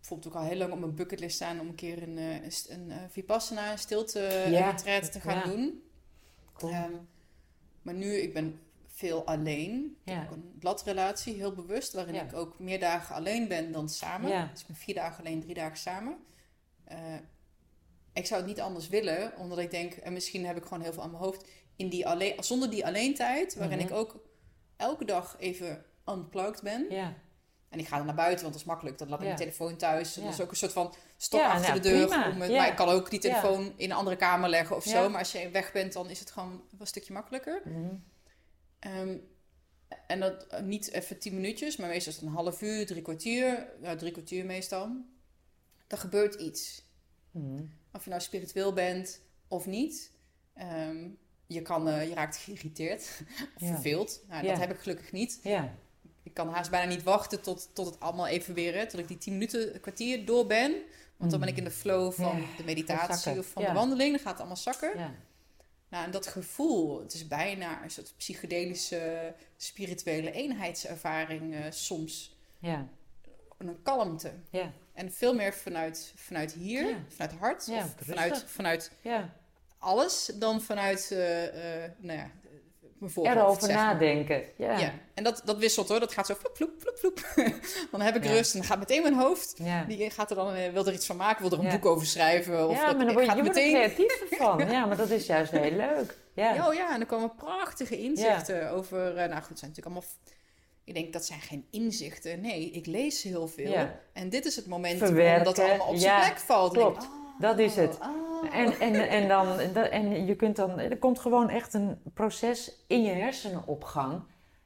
bijvoorbeeld ook al heel lang op mijn bucketlist staan om een keer een, eh, een, een, eh, vipassana, een stilte Ja. retreat te gaan doen. Cool. Ehm, maar nu, ik ben veel alleen. Ik heb ook een bladrelatie, heel bewust, waarin Ja. ik ook meer dagen alleen ben dan samen. Ja. Dus ik ben vier dagen alleen, drie dagen samen. Eh, ik zou het niet anders willen, omdat ik denk, en misschien heb ik gewoon heel veel aan mijn hoofd, in die alleen, zonder die alleen tijd, waarin Mhm. ik ook elke dag even unplugged ben. Ja, En ik ga dan naar buiten, want dat is makkelijk. Dan laat ik Ja. mijn telefoon thuis. En. Dat is ook een soort van stok Ja, achter nou, de deur. prima. Om het, Ja. Maar ik kan ook die telefoon in een andere kamer leggen of zo. Maar als je weg bent, dan is het gewoon een stukje makkelijker. Ehm, En dat eh, niet even tien minuutjes, maar meestal is het een half uur, drie kwartier. Nou, drie kwartier meestal. Er gebeurt iets. Mhm. Of je nou spiritueel bent of niet. Ehm, je, kan, eh, je raakt geïrriteerd of Ja. verveeld. Nou, Ja. Dat heb ik gelukkig niet. Ja, Ik kan haast bijna niet wachten tot, tot het allemaal even weer, hè, tot ik die tien minuten, een kwartier door ben. Want dan ben ik in de flow van Ja, de meditatie of van Ja. de wandeling. Dan gaat het allemaal zakken. ja. Nou, en dat gevoel, het is bijna een soort psychedelische, spirituele eenheidservaring eh, soms. Ja, Een kalmte. ja, En veel meer vanuit, vanuit hier, vanuit het hart, of vanuit, vanuit ja. alles, dan vanuit, eh, nou ja, Erover zeg maar. nadenken. Ja. Ja. en dat, dat wisselt hoor. Dat gaat zo vloep, vloep, vloep, vloep. dan heb ik Ja. rust en dan gaat meteen mijn hoofd. Ja. Die gaat er dan, eh, wil er iets van maken, wil er een boek over schrijven. Of ja, dat, maar dan word je, wordt er meteen... creatief van. Ja, maar dat is juist heel leuk. Ja. Ja, oh ja, en dan komen prachtige inzichten over... eh, nou goed, zijn natuurlijk allemaal... Ik denk, dat zijn geen inzichten. Nee, ik lees heel veel. Ja. En dit is het moment Verwerken, dat allemaal op zijn plek valt. Denk klopt. oh, Dat is het. oh. En, en, en, dan, en dat- en je kunt dan, er komt gewoon echt een proces in je hersenen op gang.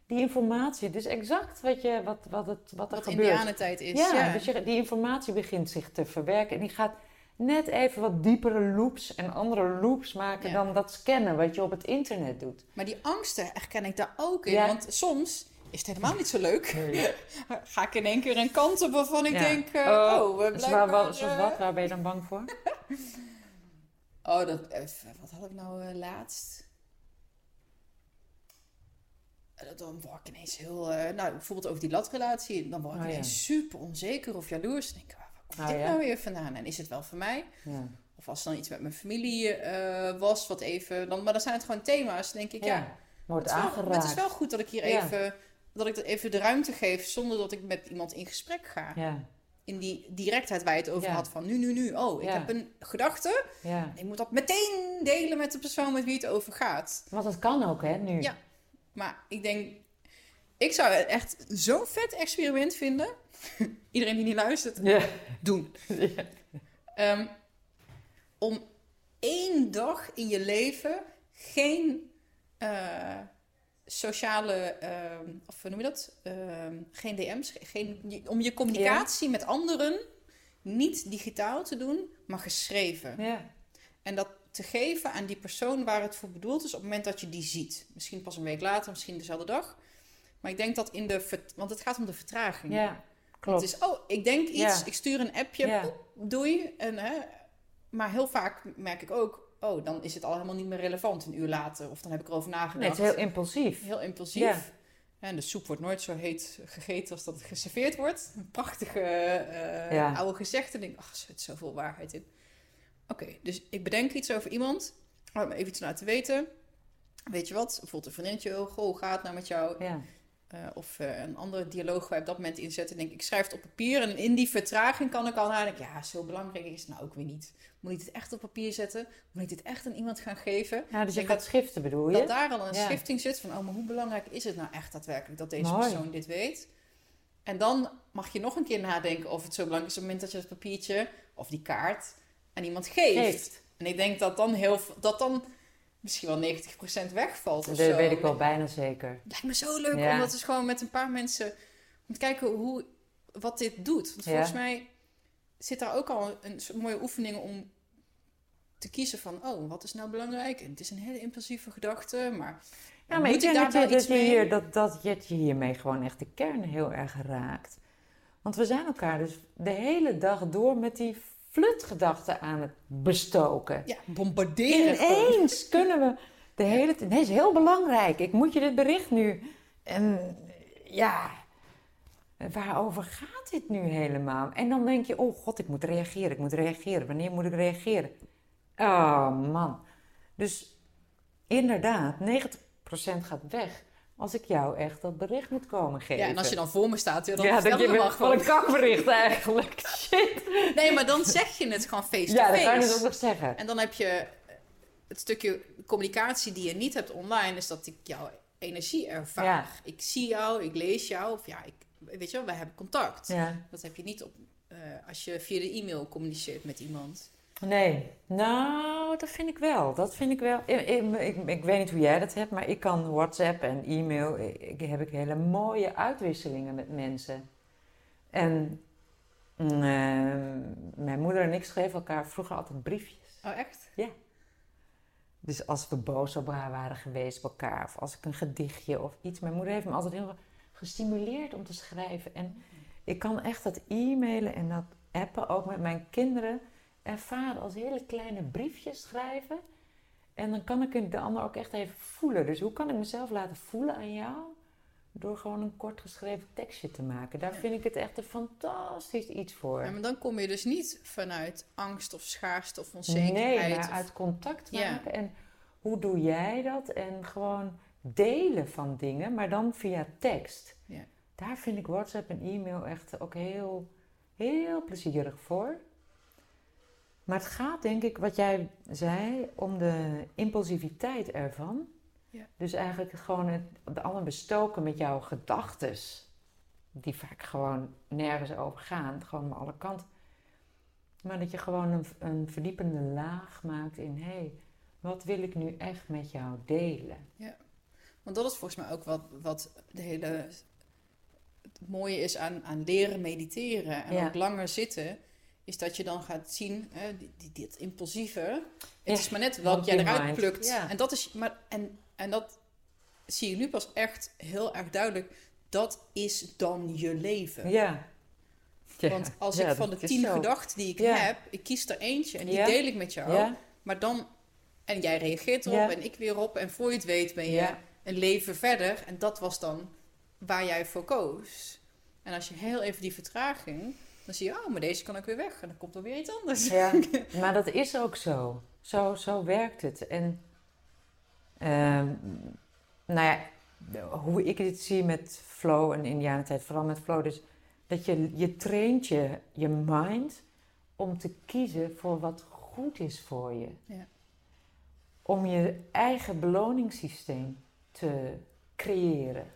Die informatie, dus exact wat, je, wat, wat, het, wat er Wat gebeurt. indianentijd is. ja, Ja, dus je, die informatie begint zich te verwerken. En die gaat net even wat diepere loops en andere loops maken Ja. dan dat scannen wat je op het internet doet. Maar die angsten herken ik daar ook in. Ja. Want soms is het helemaal niet zo leuk. Nee. Ga ik in één keer een kant op waarvan ik Ja. denk... eh, Oh, oh, we waar, wat, zoals eh, wat, waar ben je dan bang voor? Oh, dat, even, wat had ik nou eh, laatst? Eh, Dan word ik ineens heel... eh, nou, bijvoorbeeld over die latrelatie. Dan word ik Oh, ja. ineens super onzeker of jaloers. Dan denk ik, waar komt Oh, dit ja. nou weer vandaan? En is het wel voor mij? Ja. Of als er dan iets met mijn familie eh, was, wat even... Dan, maar dan zijn het gewoon thema's. Denk ik, ja. Wordt wel, maar aangeraakt. het is wel goed dat ik hier even... Dat ik even de ruimte geef zonder dat ik met iemand in gesprek ga. Ja, In die directheid waar je het over Ja. had van nu, nu, nu. Oh, ik Ja. heb een gedachte. ja. Ik moet dat meteen delen met de persoon met wie het over gaat. Want dat kan ook, hè, nu. Ja. Maar ik denk, ik zou het echt zo'n vet experiment vinden. Iedereen die niet luistert, Ja. doen. Ja. Ehm, om één dag in je leven geen eh, sociale, ehm, of hoe noem je dat? Ehm, geen DM's, ge- geen, om je communicatie met anderen niet digitaal te doen, maar geschreven. Ja. En dat te geven aan die persoon waar het voor bedoeld is op het moment dat je die ziet. Misschien pas een week later, misschien dezelfde dag. Maar ik denk dat in de... Want het gaat om de vertraging. Ja, klopt. Het is, oh, ik denk iets, ik stuur een appje, poep, doei. En, hè, maar heel vaak merk ik ook, oh, dan is het al helemaal niet meer relevant een uur later. Of dan heb ik erover Nee, nagedacht. het is heel impulsief. Heel impulsief. Ja. En de soep wordt nooit zo heet gegeten als dat het geserveerd wordt. Een prachtige Ja. oude gezegde. Denk, ach, er zit zoveel waarheid in. Oké, dus ik bedenk iets over iemand. Om even iets te laten weten. Weet je wat? Bijvoorbeeld een vriendinnetje. oh, Goh, hoe gaat nou met jou? Ja. Eh, of eh, een andere dialoog waar je op dat moment inzetten. Denk ik, ik schrijf het op papier. En in die vertraging kan ik al nadenken. Ja, zo belangrijk is het nou ook weer niet. Moet ik dit echt op papier zetten? Moet ik dit echt aan iemand gaan geven? ja, dus je Ik gaat denk schiften bedoel je? Dat daar al een Ja. schifting zit van, oh, maar hoe belangrijk is het nou echt daadwerkelijk dat deze Mooi. persoon dit weet? En dan mag je nog een keer nadenken of het zo belangrijk is op het moment dat je dat papiertje of die kaart aan iemand geeft. Geeft. En ik denk dat dan heel dat dan misschien wel 90% wegvalt of Dat zo. weet ik wel bijna zeker. Lijkt me zo leuk Ja. om dat gewoon met een paar mensen om te kijken hoe, wat dit doet. Want Ja. volgens mij zit daar ook al een soort mooie oefening om te kiezen van, oh, wat is nou belangrijk? En het is een hele impulsieve gedachte, maar, Ja, maar moet ik denk daar dat, je, wel dat, je hier, dat, het je hiermee gewoon echt de kern heel erg raakt. Want we zijn elkaar dus de hele dag door met die flutgedachten aan het bestoken. Ja, bombarderen. Ineens kunnen we de hele tijd... Nee, is heel belangrijk. Ik moet je dit bericht nu... En ja, waarover gaat dit nu helemaal? En dan denk je, oh god, ik moet reageren, ik moet reageren. Wanneer moet ik reageren? Oh man. Dus inderdaad, 90% gaat weg als ik jou echt dat bericht moet komen geven. Ja, en als je dan voor me staat, ja, dan ja, dan je maar wel een gewoon. kakbericht eigenlijk. Shit. Nee, maar dan zeg je het gewoon face to Ja, dat kan je dus ook nog zeggen. En dan heb je het stukje communicatie die je niet hebt online, is dat ik jouw energie ervaar. Ja. Ik zie jou, ik lees jou, of ja, ik, weet je wel, wij hebben contact. Ja. Dat heb je niet op, eh, als je via de e-mail communiceert met iemand. Nee. Nou dat vind ik wel. Dat vind ik wel. Ik, ik, ik, ik weet niet hoe jij dat hebt, maar ik kan WhatsApp en e-mail. Ik, heb ik hele mooie uitwisselingen met mensen. En mm, eh, mijn moeder en ik schreven elkaar vroeger altijd briefjes. Oh, echt? Ja. Dus als we boos op haar waren geweest op elkaar, of als ik een gedichtje of iets. Mijn moeder heeft me altijd heel gestimuleerd om te schrijven. En ik kan echt dat e-mailen en dat appen ook met mijn kinderen ervaren als hele kleine briefjes schrijven. En dan kan ik de ander ook echt even voelen. Dus hoe kan ik mezelf laten voelen aan jou? Door gewoon een kort geschreven tekstje te maken. Daar vind ik het echt een fantastisch iets voor. Ja, maar dan kom je dus niet vanuit angst of schaarste of onzekerheid. Nee, maar uit contact maken. En hoe doe jij dat? En gewoon delen van dingen, maar dan via tekst. Ja. Daar vind ik WhatsApp en e-mail echt ook heel, heel plezierig voor. Maar het gaat denk ik, wat jij zei, om de impulsiviteit ervan. Ja. Dus eigenlijk gewoon het, allemaal bestoken met jouw gedachtes. Die vaak gewoon nergens over gaan, gewoon aan alle kanten. Maar dat je gewoon een, een verdiepende laag maakt in, hé, hey, wat wil ik nu echt met jou delen? Ja, want dat is volgens mij ook wat, wat de hele het mooie is aan, aan leren mediteren en Ja. ook langer zitten, is dat je dan gaat zien, dit impulsieve, het is maar net wat jij eruit mind. plukt. Ja. En dat is, maar, en, en dat zie je nu pas echt heel erg duidelijk. Dat is dan je leven. Ja. Ja, Want als ja, ik van de tien gedachten die ik heb, ik kies er eentje en die deel ik met jou. Maar dan, en jij reageert erop en ik weer op. En voor je het weet ben je een leven verder. En dat was dan waar jij voor koos. En als je heel even die vertraging, dan zie je, oh, maar deze kan ook weer weg. En dan komt er weer iets anders. ja, maar dat is ook zo. Zo, zo werkt het. En ehm, nou ja, hoe ik het zie met flow en indianentijd, vooral met flow, dus dat je, je traint je, je mind om te kiezen voor wat goed is voor je. Ja. Om je eigen beloningssysteem te creëren.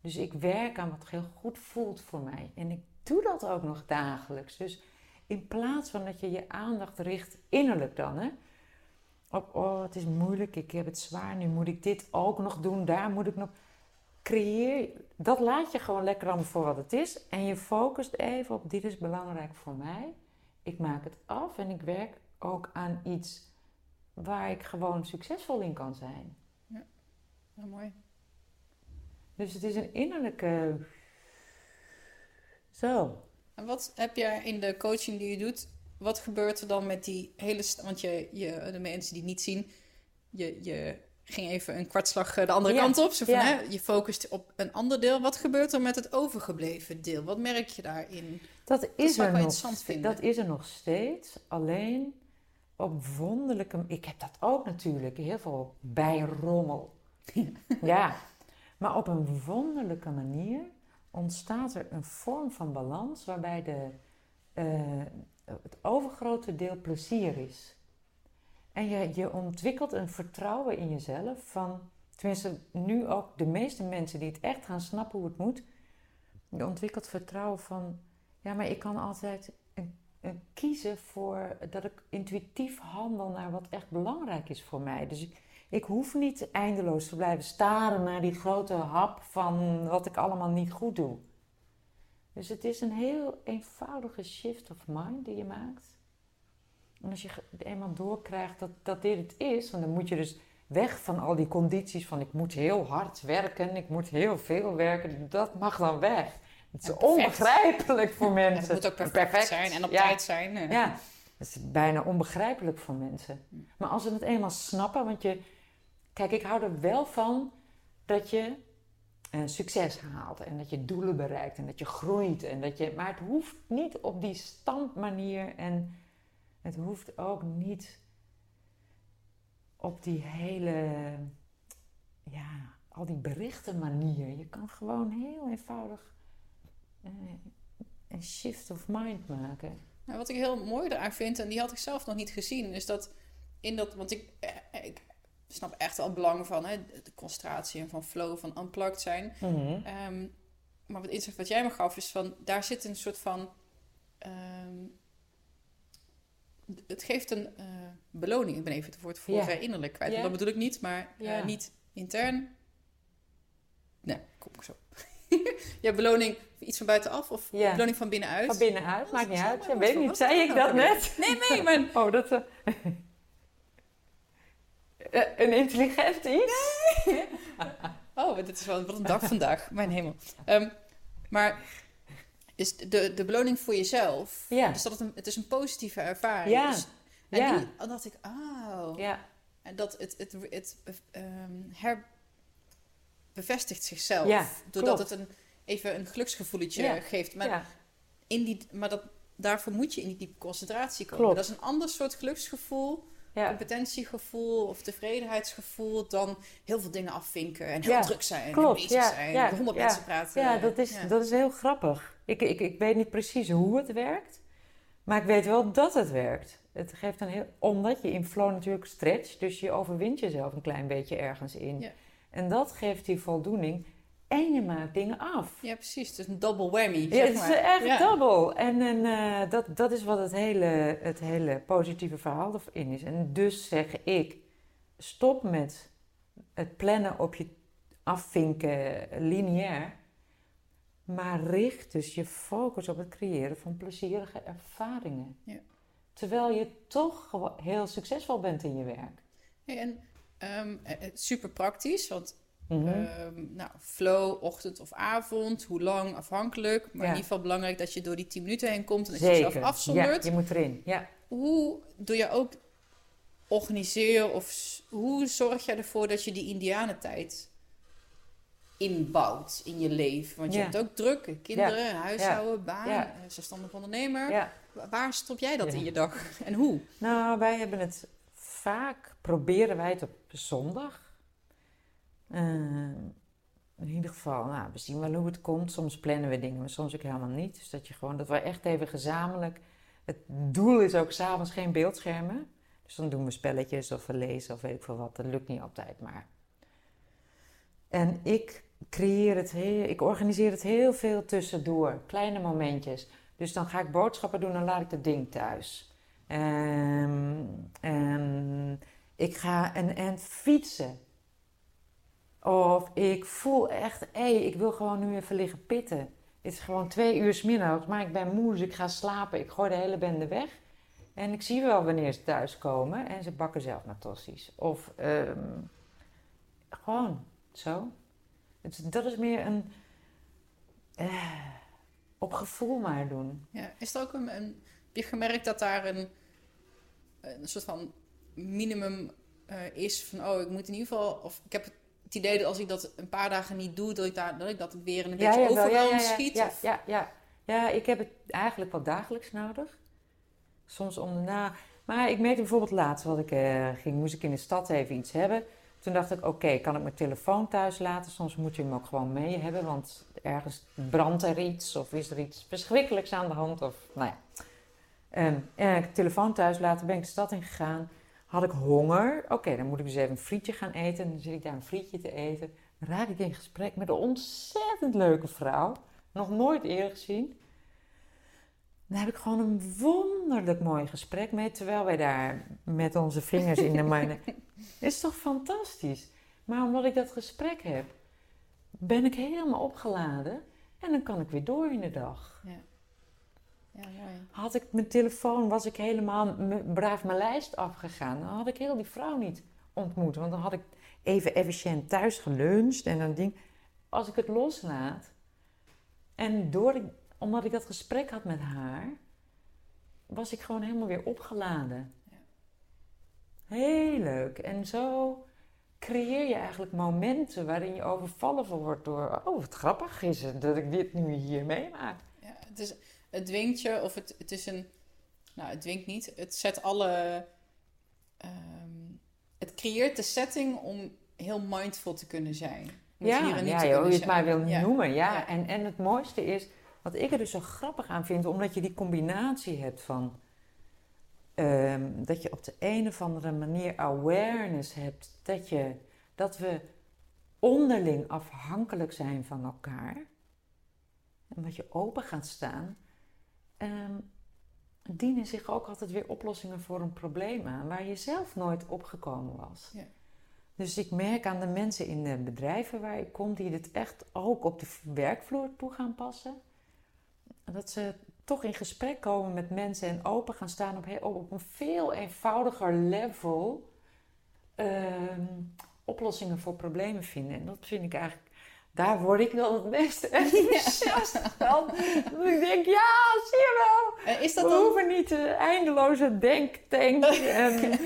Dus ik werk aan wat heel goed voelt voor mij. En ik doe dat ook nog dagelijks. Dus in plaats van dat je je aandacht richt, innerlijk dan, hè, op oh, het is moeilijk, ik heb het zwaar, nu moet ik dit ook nog doen, daar moet ik nog. Creëer, dat laat je gewoon lekker allemaal voor wat het is. En je focust even op: dit is belangrijk voor mij. Ik maak het af en ik werk ook aan iets waar ik gewoon succesvol in kan zijn. Ja, mooi. Dus het is een innerlijke. Zo. En wat heb jij in de coaching die je doet, wat gebeurt er dan met die hele... Want je, je, de mensen die het niet zien, je, je ging even een kwartslag eh, de andere Ja, kant op. Zo van, ja. hè, je focust op een ander deel. Wat gebeurt er met het overgebleven deel? Wat merk je daarin? Dat is, zou er nog, interessant ste- vinden. dat is er nog steeds. Alleen op wonderlijke... Ik heb dat ook natuurlijk. Heel veel bijrommel. ja. Maar op een wonderlijke manier ontstaat er een vorm van balans... waarbij de, eh, het overgrote deel plezier is. En je, je ontwikkelt een vertrouwen in jezelf van... Tenminste, nu ook de meeste mensen die het echt gaan snappen hoe het moet... Je ontwikkelt vertrouwen van... Ja, maar ik kan altijd een, een kiezen voor dat ik intuïtief handel naar wat echt belangrijk is voor mij. Dus ik, ik hoef niet eindeloos te blijven staren naar die grote hap van wat ik allemaal niet goed doe. Dus het is een heel eenvoudige shift of mind die je maakt. En als je eenmaal doorkrijgt dat, dat dit het is, want dan moet je dus weg van al die condities van ik moet heel hard werken, ik moet heel veel werken. Dat mag dan weg. Het is onbegrijpelijk voor En mensen. het moet ook perfect, zijn en op Ja. tijd zijn. eh. Ja, dat is bijna onbegrijpelijk voor mensen. Hm. Maar als ze het eenmaal snappen, want je... Kijk, ik hou er wel van dat je eh, succes haalt en dat je doelen bereikt en dat je groeit. En dat je, maar het hoeft niet op die standmanier en het hoeft ook niet op die hele, ja, al die berichten manier. Je kan gewoon heel eenvoudig eh, een shift of mind maken. Nou, wat ik heel mooi eraan vind, en die had ik zelf nog niet gezien, is dat in dat, want ik, eh, ik snap echt wel het belang van hè, de concentratie en van flow, van unplugged zijn. Mhm. Ehm, maar wat inzicht wat jij me gaf, is van daar zit een soort van. ehm, het geeft een eh, beloning. Ik ben even het woord voor eh, innerlijk kwijt. Dat bedoel ik niet, maar eh, niet intern. Nee, kom ik zo. ja, beloning iets van buitenaf of beloning van binnenuit. Van binnenuit, maakt niet uit. Ja, weet niet, zei ik dat net? Nee, nee, maar Oh, dat... eh, een intelligent iets? Oh, dit is wel wat een dag vandaag. Mijn hemel. Ehm, maar is de, de beloning voor jezelf, Ja. dus dat het, een, het is een positieve ervaring. Ja. Dus, en Ja. die, dan dacht ik, oh. Ja, En dat het, het, het, ehm, her, bevestigt zichzelf. Ja, doordat klopt. het een, even een geluksgevoeletje Ja. geeft. Maar, in die, maar dat, daarvoor moet je in die diepe concentratie komen. Klopt. Dat is een ander soort geluksgevoel ja. competentiegevoel of tevredenheidsgevoel dan heel veel dingen afvinken en heel Ja, druk zijn en bezig ja, zijn ja, honderd mensen praten. Ja, dat is, dat is heel grappig. Ik, ik, ik weet niet precies hoe het werkt, maar ik weet wel dat het werkt. Het geeft een heel, omdat je in flow natuurlijk stretcht, dus je overwint jezelf een klein beetje ergens in. En dat geeft die voldoening en je maakt dingen af. Ja, precies. Het is een double whammy, Ja, het is maar. echt Ja. dubbel. En, en eh, dat, dat is wat het hele, het hele positieve verhaal erin is. En dus zeg ik, stop met het plannen op je afvinken lineair. Maar richt dus je focus op het creëren van plezierige ervaringen. Ja. Terwijl je toch heel succesvol bent in je werk. Hey, en ehm, eh, eh, super praktisch, want Mhm. ehm, nou, flow, ochtend of avond, hoe lang, afhankelijk. Maar Ja. in ieder geval belangrijk dat je door die 10 minuten heen komt en dat je jezelf afzondert. Ja, je moet erin. Ja. Hoe doe je ook organiseren of hoe zorg je ervoor dat je die indianentijd inbouwt in je leven? Want je Ja. hebt ook druk, kinderen, huishouden, baan, Ja. eh, zelfstandig ondernemer. Waar stop jij dat in je dag en hoe? Nou, wij hebben het vaak, proberen wij het op zondag. Eh, in ieder geval, nou, we zien wel hoe het komt. Soms plannen we dingen, maar soms ook helemaal niet. Dus dat je gewoon, dat we echt even gezamenlijk. Het doel is ook s'avonds geen beeldschermen. Dus dan doen we spelletjes of we lezen of weet ik veel wat. Dat lukt niet altijd, maar. En ik creëer het heel, ik organiseer het heel veel tussendoor. Kleine momentjes. Dus dan ga ik boodschappen doen en laat ik dat ding thuis. En ik ga en, en fietsen. Of ik voel echt, hé, ik wil gewoon nu even liggen pitten. Het is gewoon twee uur middags, maar ik ben moe, dus ik ga slapen. Ik gooi de hele bende weg. En ik zie wel wanneer ze thuiskomen en ze bakken zelf maar tossies. Of ehm, gewoon zo. Het, dat is meer een eh, op gevoel maar doen. Ja, is er ook een, een heb je gemerkt dat daar een, een soort van minimum eh, is van oh, ik moet in ieder geval, of ik heb het idee dat als ik dat een paar dagen niet doe, dat ik, daar, dat, ik dat weer een beetje overweldigd schiet. Ja, ja, ja. ja, ik heb het eigenlijk wel dagelijks nodig. Soms om de na. Maar ik merkte bijvoorbeeld laatst wat ik eh, ging, moest ik in de stad even iets hebben. Toen dacht ik, oké, kan ik mijn telefoon thuis laten? Soms moet je hem ook gewoon mee hebben, want ergens brandt er iets of is er iets verschrikkelijks aan de hand. Of, nou ja. Ehm, en ik telefoon thuis laten, ben ik de stad in gegaan. Had ik honger? Oké, dan moet ik dus even een frietje gaan eten. Dan zit ik daar een frietje te eten. Dan raak ik in gesprek met een ontzettend leuke vrouw. Nog nooit eerder gezien. Dan heb ik gewoon een wonderlijk mooi gesprek mee. Terwijl wij daar met onze vingers in de mijne. Is toch fantastisch? Maar omdat ik dat gesprek heb, ben ik helemaal opgeladen. En dan kan ik weer door in de dag. Ja, mooi. Had ik mijn telefoon, was ik helemaal braaf mijn lijst afgegaan. Dan had ik heel die vrouw niet ontmoet. Want dan had ik even efficiënt thuis geluncht en dan ding. Als ik het loslaat. En door, omdat ik dat gesprek had met haar, was ik gewoon helemaal weer opgeladen. Ja. Heel leuk. En zo creëer je eigenlijk momenten waarin je overvallen wordt door... Oh, wat grappig is het dat ik dit nu hier meemaak. Ja, het, is, het dwingt je, of het, het is een. Nou, het dwingt niet. Het zet alle. ehm, het creëert de setting om heel mindful te kunnen zijn. Om het hier Ja, en nu ja te joh, hoe kunnen je het maar wil Ja. noemen. Ja. Ja. En, en het mooiste is, wat ik er dus zo grappig aan vind, omdat je die combinatie hebt van ehm, dat je op de een of andere manier awareness hebt dat, je, dat we onderling afhankelijk zijn van elkaar. En dat je open gaat staan. Ehm, dienen zich ook altijd weer oplossingen voor een probleem aan waar je zelf nooit opgekomen was. Ja. Dus ik merk aan de mensen in de bedrijven waar ik kom, die dit echt ook op de werkvloer toe gaan passen, dat ze toch in gesprek komen met mensen en open gaan staan op, op een veel eenvoudiger level ehm, oplossingen voor problemen vinden. En dat vind ik eigenlijk, daar word ik dan het meest enthousiast van. Dat ik denk, ja, zie je wel. Is dat We dan... hoeven niet de eindeloze denktank en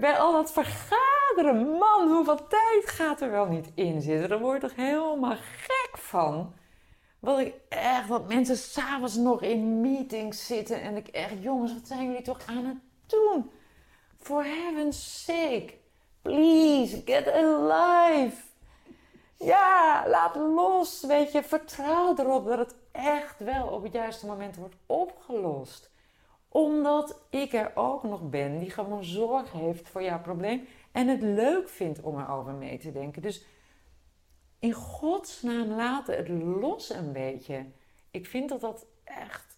bij al dat vergaderen. Man, hoeveel tijd gaat er wel niet in zitten? Daar word ik toch helemaal gek van. Wat ik echt, dat mensen s'avonds nog in meetings zitten en ik echt, jongens, wat zijn jullie toch aan het doen? For heaven's sake, please, get alive. Ja, laat los, weet je. Vertrouw erop dat het echt wel op het juiste moment wordt opgelost. Omdat ik er ook nog ben die gewoon zorg heeft voor jouw probleem en het leuk vindt om erover mee te denken. Dus in godsnaam laten het los een beetje. Ik vind dat dat echt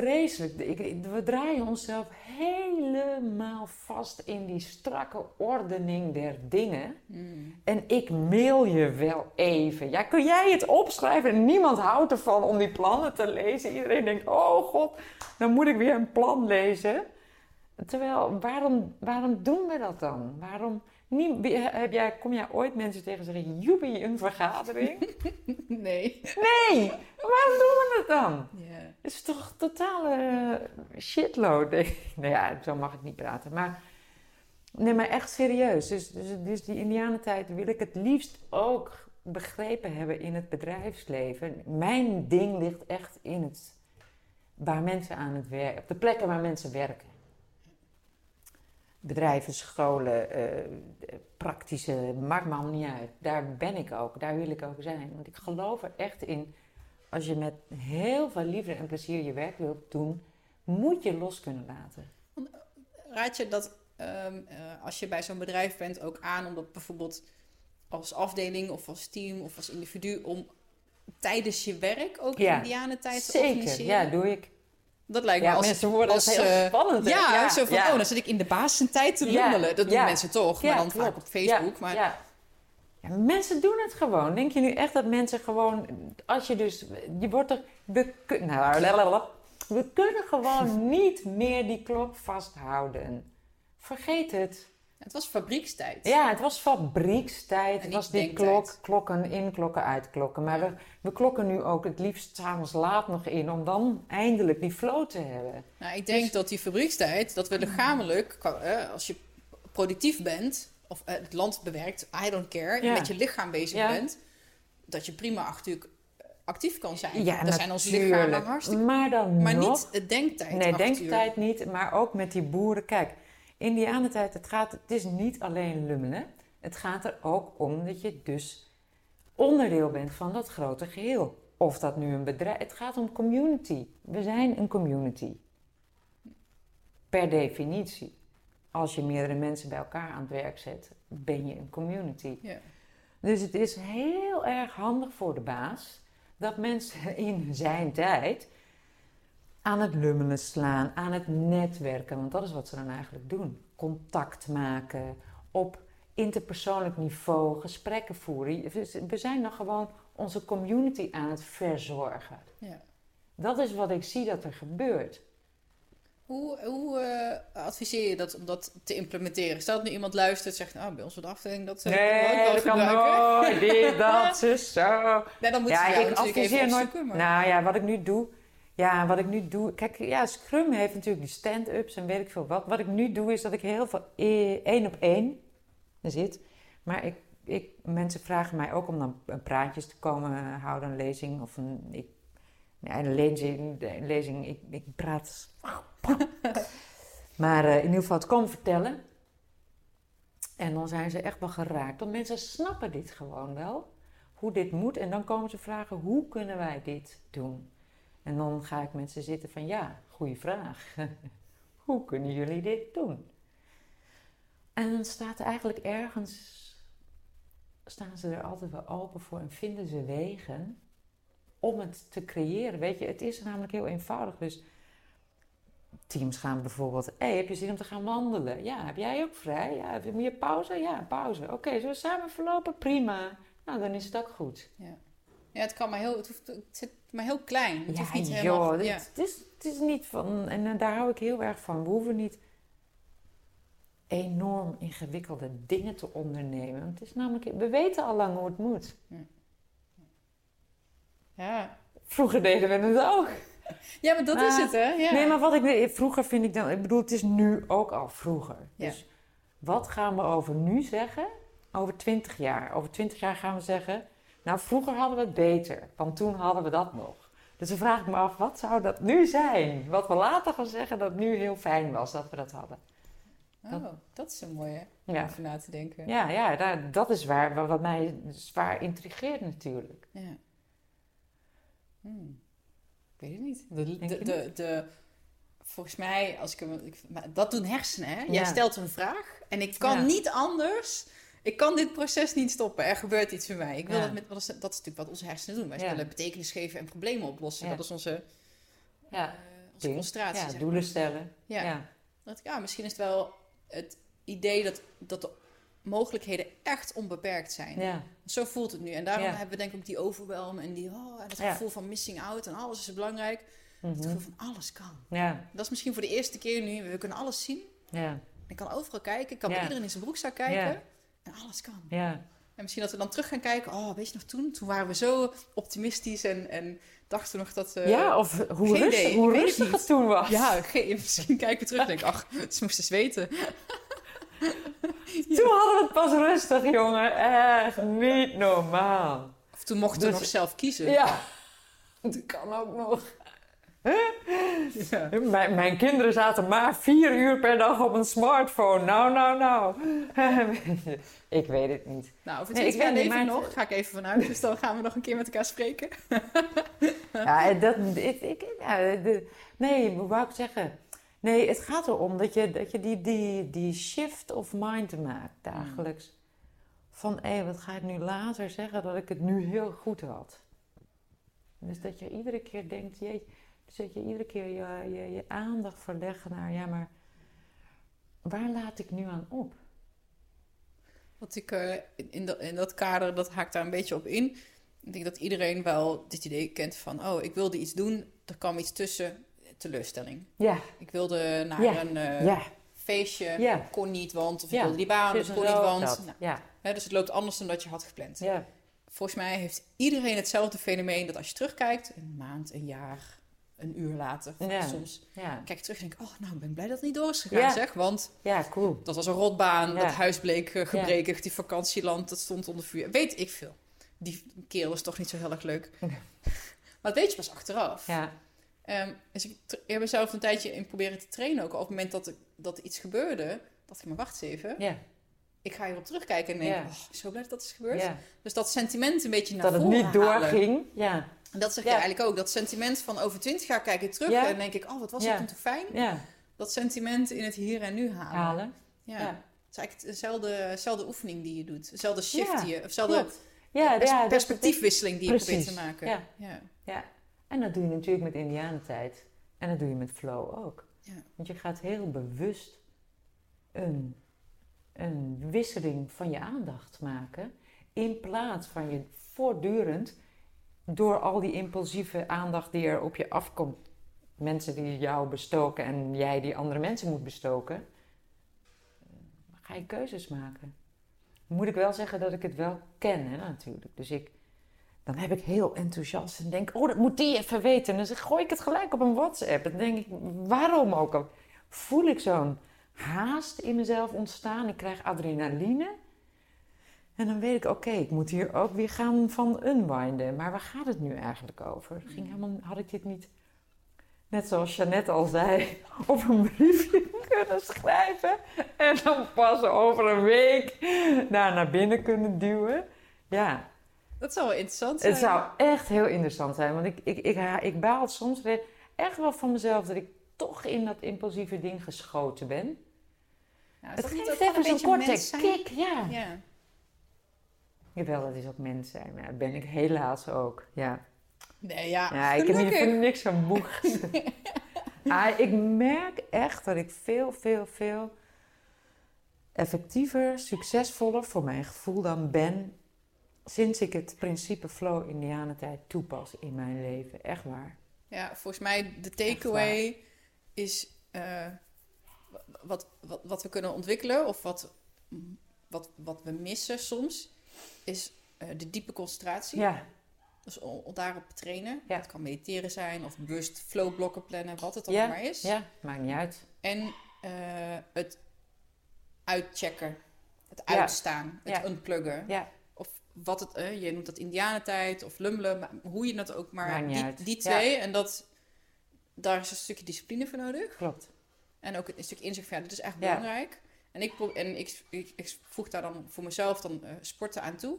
vreselijk. Ik, we draaien onszelf helemaal vast in die strakke ordening der dingen. Hmm. En ik mail je wel even. Ja, kun jij het opschrijven? En niemand houdt ervan om die plannen te lezen. Iedereen denkt, oh god, dan moet ik weer een plan lezen. Terwijl, waarom, waarom doen we dat dan? Waarom... Heb jij, kom jij ooit mensen tegen zeggen, joepie, een vergadering? Nee. Nee, waarom doen we dat dan? Ja. Het is toch totale eh, shitload. nou ja, zo mag ik niet praten. Maar, nee, maar echt serieus. Dus, dus, dus die indianentijd wil ik het liefst ook begrepen hebben in het bedrijfsleven. Mijn ding ligt echt in het... Waar mensen aan het werken... Op de plekken waar mensen werken. Bedrijven, scholen, eh, praktische... Maakt me allemaal niet uit. Daar ben ik ook. Daar wil ik ook zijn. Want ik geloof er echt in als je met heel veel liefde en plezier je werk wilt doen, moet je los kunnen laten. Raad je dat ehm, eh, als je bij zo'n bedrijf bent ook aan om dat bijvoorbeeld als afdeling of als team of als individu om tijdens je werk ook Ja, indianentijd te Zeker, organiseren? ja, doe ik. Dat lijkt me Ja, als... mensen worden als, heel eh, spannend. ja, zo van, ja. oh, dan zit ik in de baas een tijd te lummelen. Dat doen mensen toch, Ja, maar dan vaak op Facebook. Ja, maar ja. Ja, mensen doen het gewoon. Denk je nu echt dat mensen gewoon, als je dus, je wordt er, we, nou, lalalala. we kunnen gewoon niet meer die klok vasthouden. Vergeet het. Het was fabriekstijd. Ja, het was fabriekstijd. Het was die klok, klokken in, klokken uit, klokken. Maar we, we klokken nu ook het liefst s'avonds laat nog in om dan eindelijk die flow te hebben. Nou, ik denk Dus- dat die fabriekstijd, dat we lichamelijk, eh, als je productief bent, of eh, het land bewerkt, I don't care, Ja. met je lichaam bezig Ja. bent, dat je prima acht uur eh, actief kan zijn. Ja, Daar zijn onze natuurlijk. lichamen hartstikke... Maar dan Maar nog, niet het denktijd. Nee, uur. denktijd niet, maar ook met die boeren. Kijk, Indianentijd, het, gaat, het is niet alleen lummelen. Het gaat er ook om dat je dus onderdeel bent van dat grote geheel. Of dat nu een bedrijf... Het gaat om community. We zijn een community. Per definitie. Als je meerdere mensen bij elkaar aan het werk zet, ben je een community. Ja. Dus het is heel erg handig voor de baas dat mensen in zijn tijd aan het lummelen slaan, aan het netwerken, want dat is wat ze dan eigenlijk doen. Contact maken, op interpersoonlijk niveau gesprekken voeren. We zijn dan gewoon onze community aan het verzorgen. Ja. Dat is wat ik zie dat er gebeurt. Hoe, hoe eh, adviseer je dat om dat te implementeren? Stel dat nu iemand luistert en zegt, nou, bij ons de afdeling, dat uh, kunnen we ook Nee, wel dat kan nooit. Dit, dat, ze zo. Nee, dan moeten Ja, ze jou ik adviseer nooit. Maar... Nou ja, wat ik nu doe. Ja, wat ik nu doe. Kijk, ja, Scrum heeft natuurlijk die stand-ups en weet ik veel wat. Wat ik nu doe is dat ik heel veel eh, één op één zit. Maar ik, ik, mensen vragen mij ook om dan praatjes te komen houden, een lezing of een. Ik, een lezing. Een lezing ik, ik praat. maar eh, in ieder geval het komen vertellen. En dan zijn ze echt wel geraakt. Want mensen snappen dit gewoon wel. Hoe dit moet. En dan komen ze vragen: hoe kunnen wij dit doen? En dan ga ik met ze zitten van ja, goede vraag. Hoe kunnen jullie dit doen? En dan staat eigenlijk ergens, staan ze er altijd wel open voor en vinden ze wegen om het te creëren. Weet je, het is namelijk heel eenvoudig. Dus teams gaan bijvoorbeeld, hey, heb je zin om te gaan wandelen? Ja, heb jij ook vrij? Ja, heb je meer pauze? Ja, pauze. Oké, zullen we samen verlopen? Prima. Nou, dan is het ook goed. Ja, ja het kan maar heel, het, hoeft, het zit maar heel klein. Het ja, hoeft niet joh, helemaal, het, ja. het is, het is niet van, en eh, daar hou ik heel erg van. We hoeven niet enorm ingewikkelde dingen te ondernemen. Want het is namelijk, we weten al lang hoe het moet. Ja. Vroeger deden we het ook. ja, maar dat Maar- is het, hè? Ja. Nee, maar wat ik vroeger vind ik dan, ik bedoel, het is nu ook al vroeger. Ja. Dus wat gaan we over nu zeggen? Over 20 jaar. Over 20 jaar gaan we zeggen, nou vroeger hadden we het beter, want toen hadden we dat nog. Dus dan vraag ik me af, wat zou dat nu zijn? Wat we later gaan zeggen dat nu heel fijn was dat we dat hadden. Oh, dat is een mooie om Ja, over na te denken. ja, ja daar, dat is waar, wa- wat mij zwaar intrigeert natuurlijk. Ja. Hmm. Ik weet het niet. De, de, de, de, volgens mij, als ik hem, ik, maar dat doen hersenen, hè? Jij Ja. stelt een vraag en ik kan Ja. niet anders. Ik kan dit proces niet stoppen. Er gebeurt iets met mij. Ik wil Ja. dat met, dat is, dat is natuurlijk wat onze hersenen doen. Wij Ja. willen betekenis geven en problemen oplossen. Dat is onze, Ja, eh, onze concentratie. ja doelen maar. stellen. Ja. Dat, ja, misschien is het wel het idee dat, dat de mogelijkheden echt onbeperkt zijn. ja. Zo voelt het nu. En daarom Ja. hebben we denk ik ook die overwhelm en, die, oh, en Ja. gevoel van missing out en alles is belangrijk. Het Mhm. gevoel van alles kan. ja, Dat is misschien voor de eerste keer nu. We kunnen alles zien. ja, Ik kan overal kijken. Ik kan bij iedereen in zijn broekzak kijken. Ja. En alles kan. ja. En misschien dat we dan terug gaan kijken. Oh, weet je nog toen? Toen waren we zo optimistisch en, en dachten nog dat... eh, ja, of hoe, rustig, idee, hoe rustig het toen was. Ja, geen- misschien kijken we terug en denken... Ach, ze moesten eens weten. Toen hadden we het pas rustig, jongen. Echt niet normaal. Of toen mochten we Dus- nog zelf kiezen. Ja, dat kan ook nog. Ja. Mijn, mijn kinderen zaten maar vier uur per dag op een smartphone. Nou, nou, nou. ik weet het niet. Nou, over Nee, ik leven we maar- nog. Ga ik even vanuit. Dus dan gaan we nog een keer met elkaar spreken. Ja, dat, ik, ik, ja, de- nee, hoe wou ik zeggen? Nee, het gaat erom dat je, dat je die, die, die shift of mind maakt dagelijks. Van, hé, wat ga ik nu later zeggen dat ik het nu heel goed had? Dus dat je iedere keer denkt, jeetje, dus dat je iedere keer je, je, je aandacht verlegt naar, ja, maar waar laat ik nu aan op? Wat ik eh, in, in, dat, in dat kader, dat haakt daar een beetje op in. Ik denk dat iedereen wel dit idee kent van... oh, ik wilde iets doen, er kwam iets tussen, teleurstelling. Ja, Ik wilde naar Ja, een eh, ja, feestje, ja. kon niet, want... of ik wilde die baan, en kon niet, want... Nou, Ja, hè, dus het loopt anders dan dat je had gepland. ja, Volgens mij heeft iedereen hetzelfde fenomeen... dat als je terugkijkt, een maand, een jaar, een uur later... Ja. soms ja. kijk ik terug en denk ik... oh, nou, ik ben blij dat het niet door is gegaan, Ja. zeg. Want Ja, cool. Dat was een rotbaan, dat huis bleek eh, gebrekig, die vakantieland, dat stond onder vuur. Weet ik veel. Die kerel was toch niet zo heel erg leuk. Nee. Maar dat weet je pas achteraf. Ja, dus ik heb mezelf een tijdje in proberen te trainen ook. Op het moment dat, ik, dat iets gebeurde, dacht ik, maar wacht eens even. ja, Ik ga hierop terugkijken en denk, Ja. oh, zo blij dat dat is gebeurd. ja. Dus dat sentiment een beetje naar Dat het voren niet doorging. Ja, En dat zeg je eigenlijk ook. Dat sentiment van over twintig jaar kijk ik terug en denk ik, oh, wat was het toen toch fijn. Dat sentiment in het hier en nu halen. Halen. Ja. Ja. Het is eigenlijk dezelfde, dezelfde oefening die je doet. Dezelfde shift Ja, die je... Of dezelfde pers- perspectiefwisseling die je Precies, probeert te maken. ja. Ja. Ja. En dat doe je natuurlijk met Indianentijd. En dat doe je met flow ook. Ja. Want je gaat heel bewust een, een wisseling van je aandacht maken. In plaats van je voortdurend door al die impulsieve aandacht die er op je afkomt. Mensen die jou bestoken en jij die andere mensen moet bestoken. eh, Ga je keuzes maken. Moet ik wel zeggen dat ik het wel ken, hè, natuurlijk. Dus ik, dan heb ik heel enthousiast en denk, oh, dat moet die even weten. En dan gooi ik het gelijk op een WhatsApp. Dan denk ik, waarom ook al? Voel ik zo'n haast in mezelf ontstaan. Ik krijg adrenaline. En dan weet ik, oké, ik moet hier ook weer gaan van unwinden. Maar waar gaat het nu eigenlijk over? Ging helemaal, had ik dit niet, net zoals Jeannette al zei, op een briefje kunnen schrijven. En dan pas over een week daar naar binnen kunnen duwen. Ja, Dat zou wel interessant zijn. het zou echt heel interessant zijn. Want ik, ik, ik, ik baal soms weer echt wel van mezelf dat ik toch in dat impulsieve ding geschoten ben. Is Het geeft even zo'n korte kick, ja. Ja. Jawel, dat is ook mens zijn. Maar dat ben ik helaas ook, ja. Nee, ja. Ja, ik heb hier voor niks van gezeten. ah, ik merk echt dat ik veel, veel, veel effectiever, succesvoller voor mijn gevoel dan ben sinds ik het principe flow indianentijd toepas in mijn leven. Echt waar. Ja, volgens mij de takeaway is eh, wat, wat, wat we kunnen ontwikkelen of wat, wat, wat we missen soms, is eh, de diepe concentratie. Ja, Dus daarop trainen. Ja. Het kan mediteren zijn of bewust flowblokken plannen, wat het dan Ja, maar is. ja, maakt niet uit. En eh, het uitchecken, het Ja. uitstaan, het unpluggen. Ja, Of wat het, eh, je noemt dat indianentijd of lummelen, maar hoe je dat ook maar, Maakt niet die, uit. die twee. En dat, daar is een stukje discipline voor nodig. klopt. En ook een stuk inzicht ja, dit is echt Ja. belangrijk. En, ik, en ik, ik, ik voeg daar dan voor mezelf dan eh, sporten aan toe.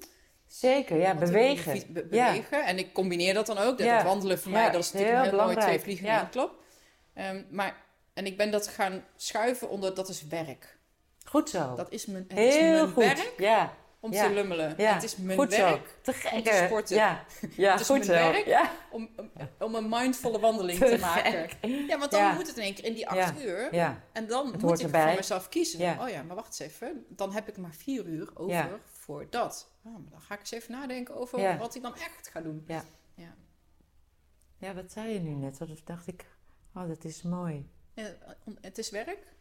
Zeker, ja, bewegen. be- be- Ja. bewegen. En ik combineer dat dan ook. Dat, Ja. dat wandelen voor Ja, mij, dat is natuurlijk heel heel, mooi twee belangrijk. vliegen in één. Ehm, maar, en ik ben dat gaan schuiven onder, dat is werk. Goed zo. Dat is mijn, het is Heel mijn goed. werk Ja, om Ja. te lummelen. Ja. Het is mijn goed werk zo. Te gek, om te hè? sporten. Ja, ja Het is goed mijn zo. werk. Om, om, een mindvolle wandeling Te te maken. Ja, want dan Ja. moet het in één keer in die acht Ja. uur. ja, En dan Het moet ik erbij. voor mezelf kiezen. Ja. Oh ja, maar wacht eens even. Dan heb ik maar vier uur over Ja. voor dat. Ah, maar dan ga ik eens even nadenken over Ja. wat ik dan echt ga doen. Ja. Ja. ja, wat zei je nu net? Dat dacht ik, oh, dat is mooi. Het is werk.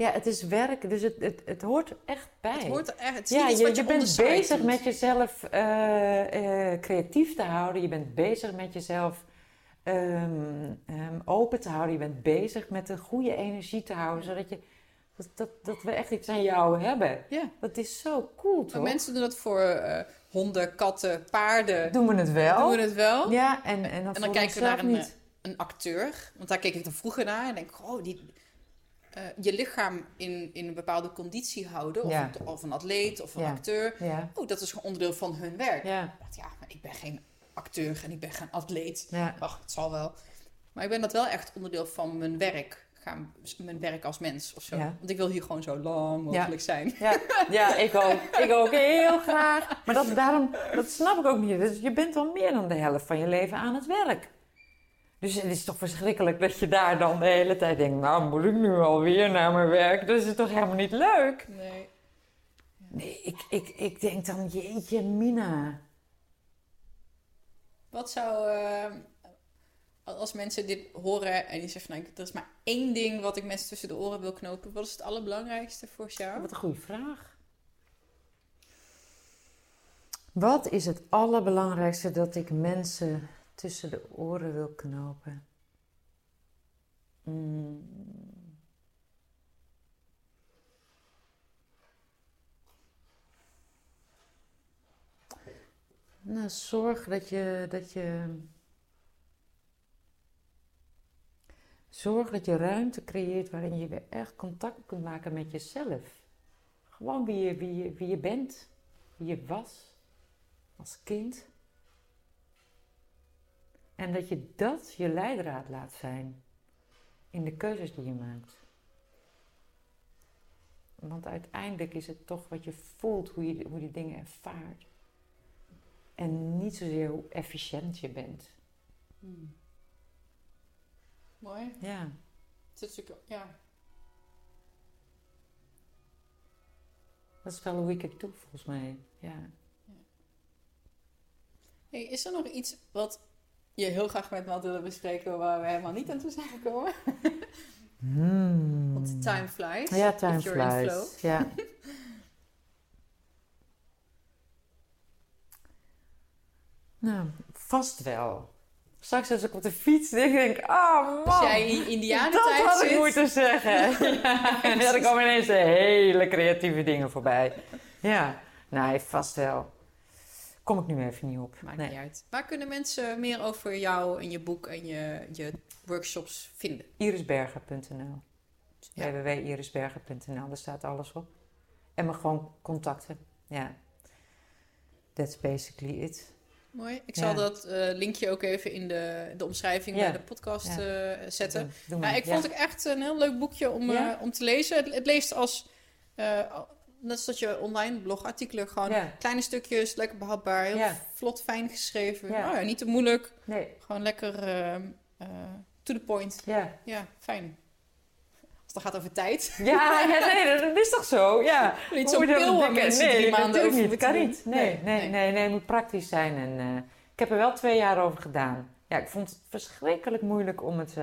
Ja, het is werk, dus het, het, het hoort echt bij. Het hoort echt. Het ja, je, je, je bent bezig doet. met jezelf eh, eh, creatief te houden. Je bent bezig met jezelf ehm, ehm, open te houden. Je bent bezig met een goede energie te houden. Zodat, je, dat, dat, dat we echt iets aan jou hebben. Ja. Dat is zo cool, Maar toch? mensen doen dat voor eh, honden, katten, paarden. Doen we het wel? Doen we het wel. Ja, en, en dan, En dan kijken we naar een, een acteur. Want daar keek ik dan vroeger naar. En denk ik, oh, die, eh, je lichaam in, in een bepaalde conditie houden. Of, Ja. een, of een atleet of een Ja. acteur. Ja, Oh, dat is gewoon onderdeel van hun werk. ja, Ik dacht, ja, maar ik ben geen acteur en ik ben geen atleet. Ach, het zal wel. Maar ik ben dat wel echt onderdeel van mijn werk. Gaan, mijn werk als mens of zo. Want ik wil hier gewoon zo lang mogelijk zijn. Ja, ja, ik ook. Ik ook heel graag. Maar dat, daarom, dat snap ik ook niet. Dus je bent al meer dan de helft van je leven aan het werk. Dus het is toch verschrikkelijk dat je daar dan de hele tijd denkt... Nou, moet ik nu alweer naar mijn werk? Dat is toch helemaal niet leuk? Nee. Nee, ik, ik, ik denk dan, jeetje, Mina. Wat zou, eh, als mensen dit horen en zegt van, nou, er is maar één ding wat ik mensen tussen de oren wil knopen. Wat is het allerbelangrijkste voor jou? Wat een goede vraag. Wat is het allerbelangrijkste dat ik mensen tussen de oren wil knopen? Mm. Nou, zorg dat je, dat je. Zorg dat je ruimte creëert waarin je weer echt contact kunt maken met jezelf. Gewoon wie je, wie je, wie je bent, wie je was als kind. En dat je dat je leidraad laat zijn in de keuzes die je maakt. Want uiteindelijk is het toch wat je voelt, hoe je, hoe je dingen ervaart. En niet zozeer hoe efficiënt je bent. Hmm. Mooi. Ja. Het zit natuurlijk, ja. Dat is wel hoe ik het doe, volgens mij. Ja. Hey, is er nog iets wat je heel graag met me had willen bespreken waar we helemaal niet aan toe zijn gekomen? Hmm. Want time flies. Ja, time flies. Ja. nou, vast wel. Straks als ik op de fiets denk, denk ik, oh man, Als jij in dat had ik zit. moeten zeggen. ja, en dan komen ineens hele creatieve dingen voorbij. Ja, nee, vast wel. Kom ik nu even niet op. Maakt Nee. niet uit. Waar kunnen mensen meer over jou en je boek en je, je workshops vinden? Irisberger.nl Ja. www.irisberger.nl, daar staat alles op. En me gewoon contacten. Ja. That's basically it. Mooi. Ik Ja. zal dat eh, linkje ook even in de, de omschrijving Ja. bij de podcast Ja. eh, zetten. Doe maar. ik vond het echt een heel leuk boekje om, eh, om te lezen. Het, het leest als, net als dat je online blogartikelen gewoon Ja. kleine stukjes, lekker behapbaar, heel Ja. vlot, fijn geschreven. Ja. Oh ja, niet te moeilijk, Nee, gewoon lekker ehm, eh, to the point. ja. Ja, fijn. Als het gaat over tijd. Ja, nee, dat is toch zo? Ja. Niet dat waar denken? mensen nee, drie maanden over niet. moeten kan niet. Nee, nee, nee, nee, het moet praktisch zijn. En, eh, ik heb er wel twee jaar over gedaan. Ja, ik vond het verschrikkelijk moeilijk om het...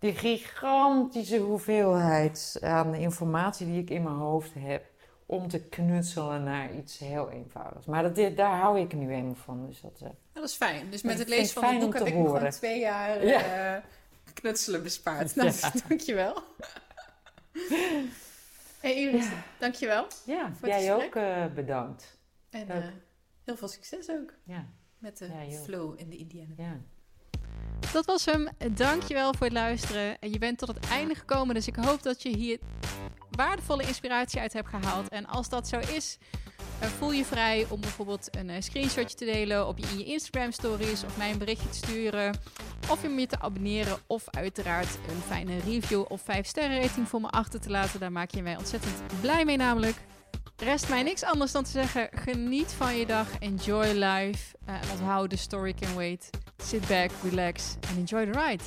eh, die gigantische hoeveelheid aan informatie die ik in mijn hoofd heb... om te knutselen naar iets heel eenvoudigs. Maar dat, daar hou ik nu eenmaal van. Dus dat, eh, dat is fijn. Dus met het lezen van het boek heb ik gewoon horen. twee jaar Ja. eh, knutselen bespaard. Nou, Ja. dankjewel. Hey Iris, dankjewel. ja, jij ook eh, bedankt. En eh, heel veel succes ook Ja, met de flow in de Indiana. Dat was hem. Dankjewel voor het luisteren. En je bent tot het einde gekomen, dus ik hoop dat je hier waardevolle inspiratie uit hebt gehaald. En als dat zo is, eh, voel je vrij om bijvoorbeeld een eh, screenshotje te delen op je, in je Instagram stories of mij een berichtje te sturen. Of om je te abonneren of uiteraard een fijne review of 5 sterren rating voor me achter te laten. Daar maak je mij ontzettend blij mee namelijk. Rest mij niks anders dan te zeggen: geniet van je dag, enjoy life. en onthoud, the story can wait. Sit back, relax and enjoy the ride.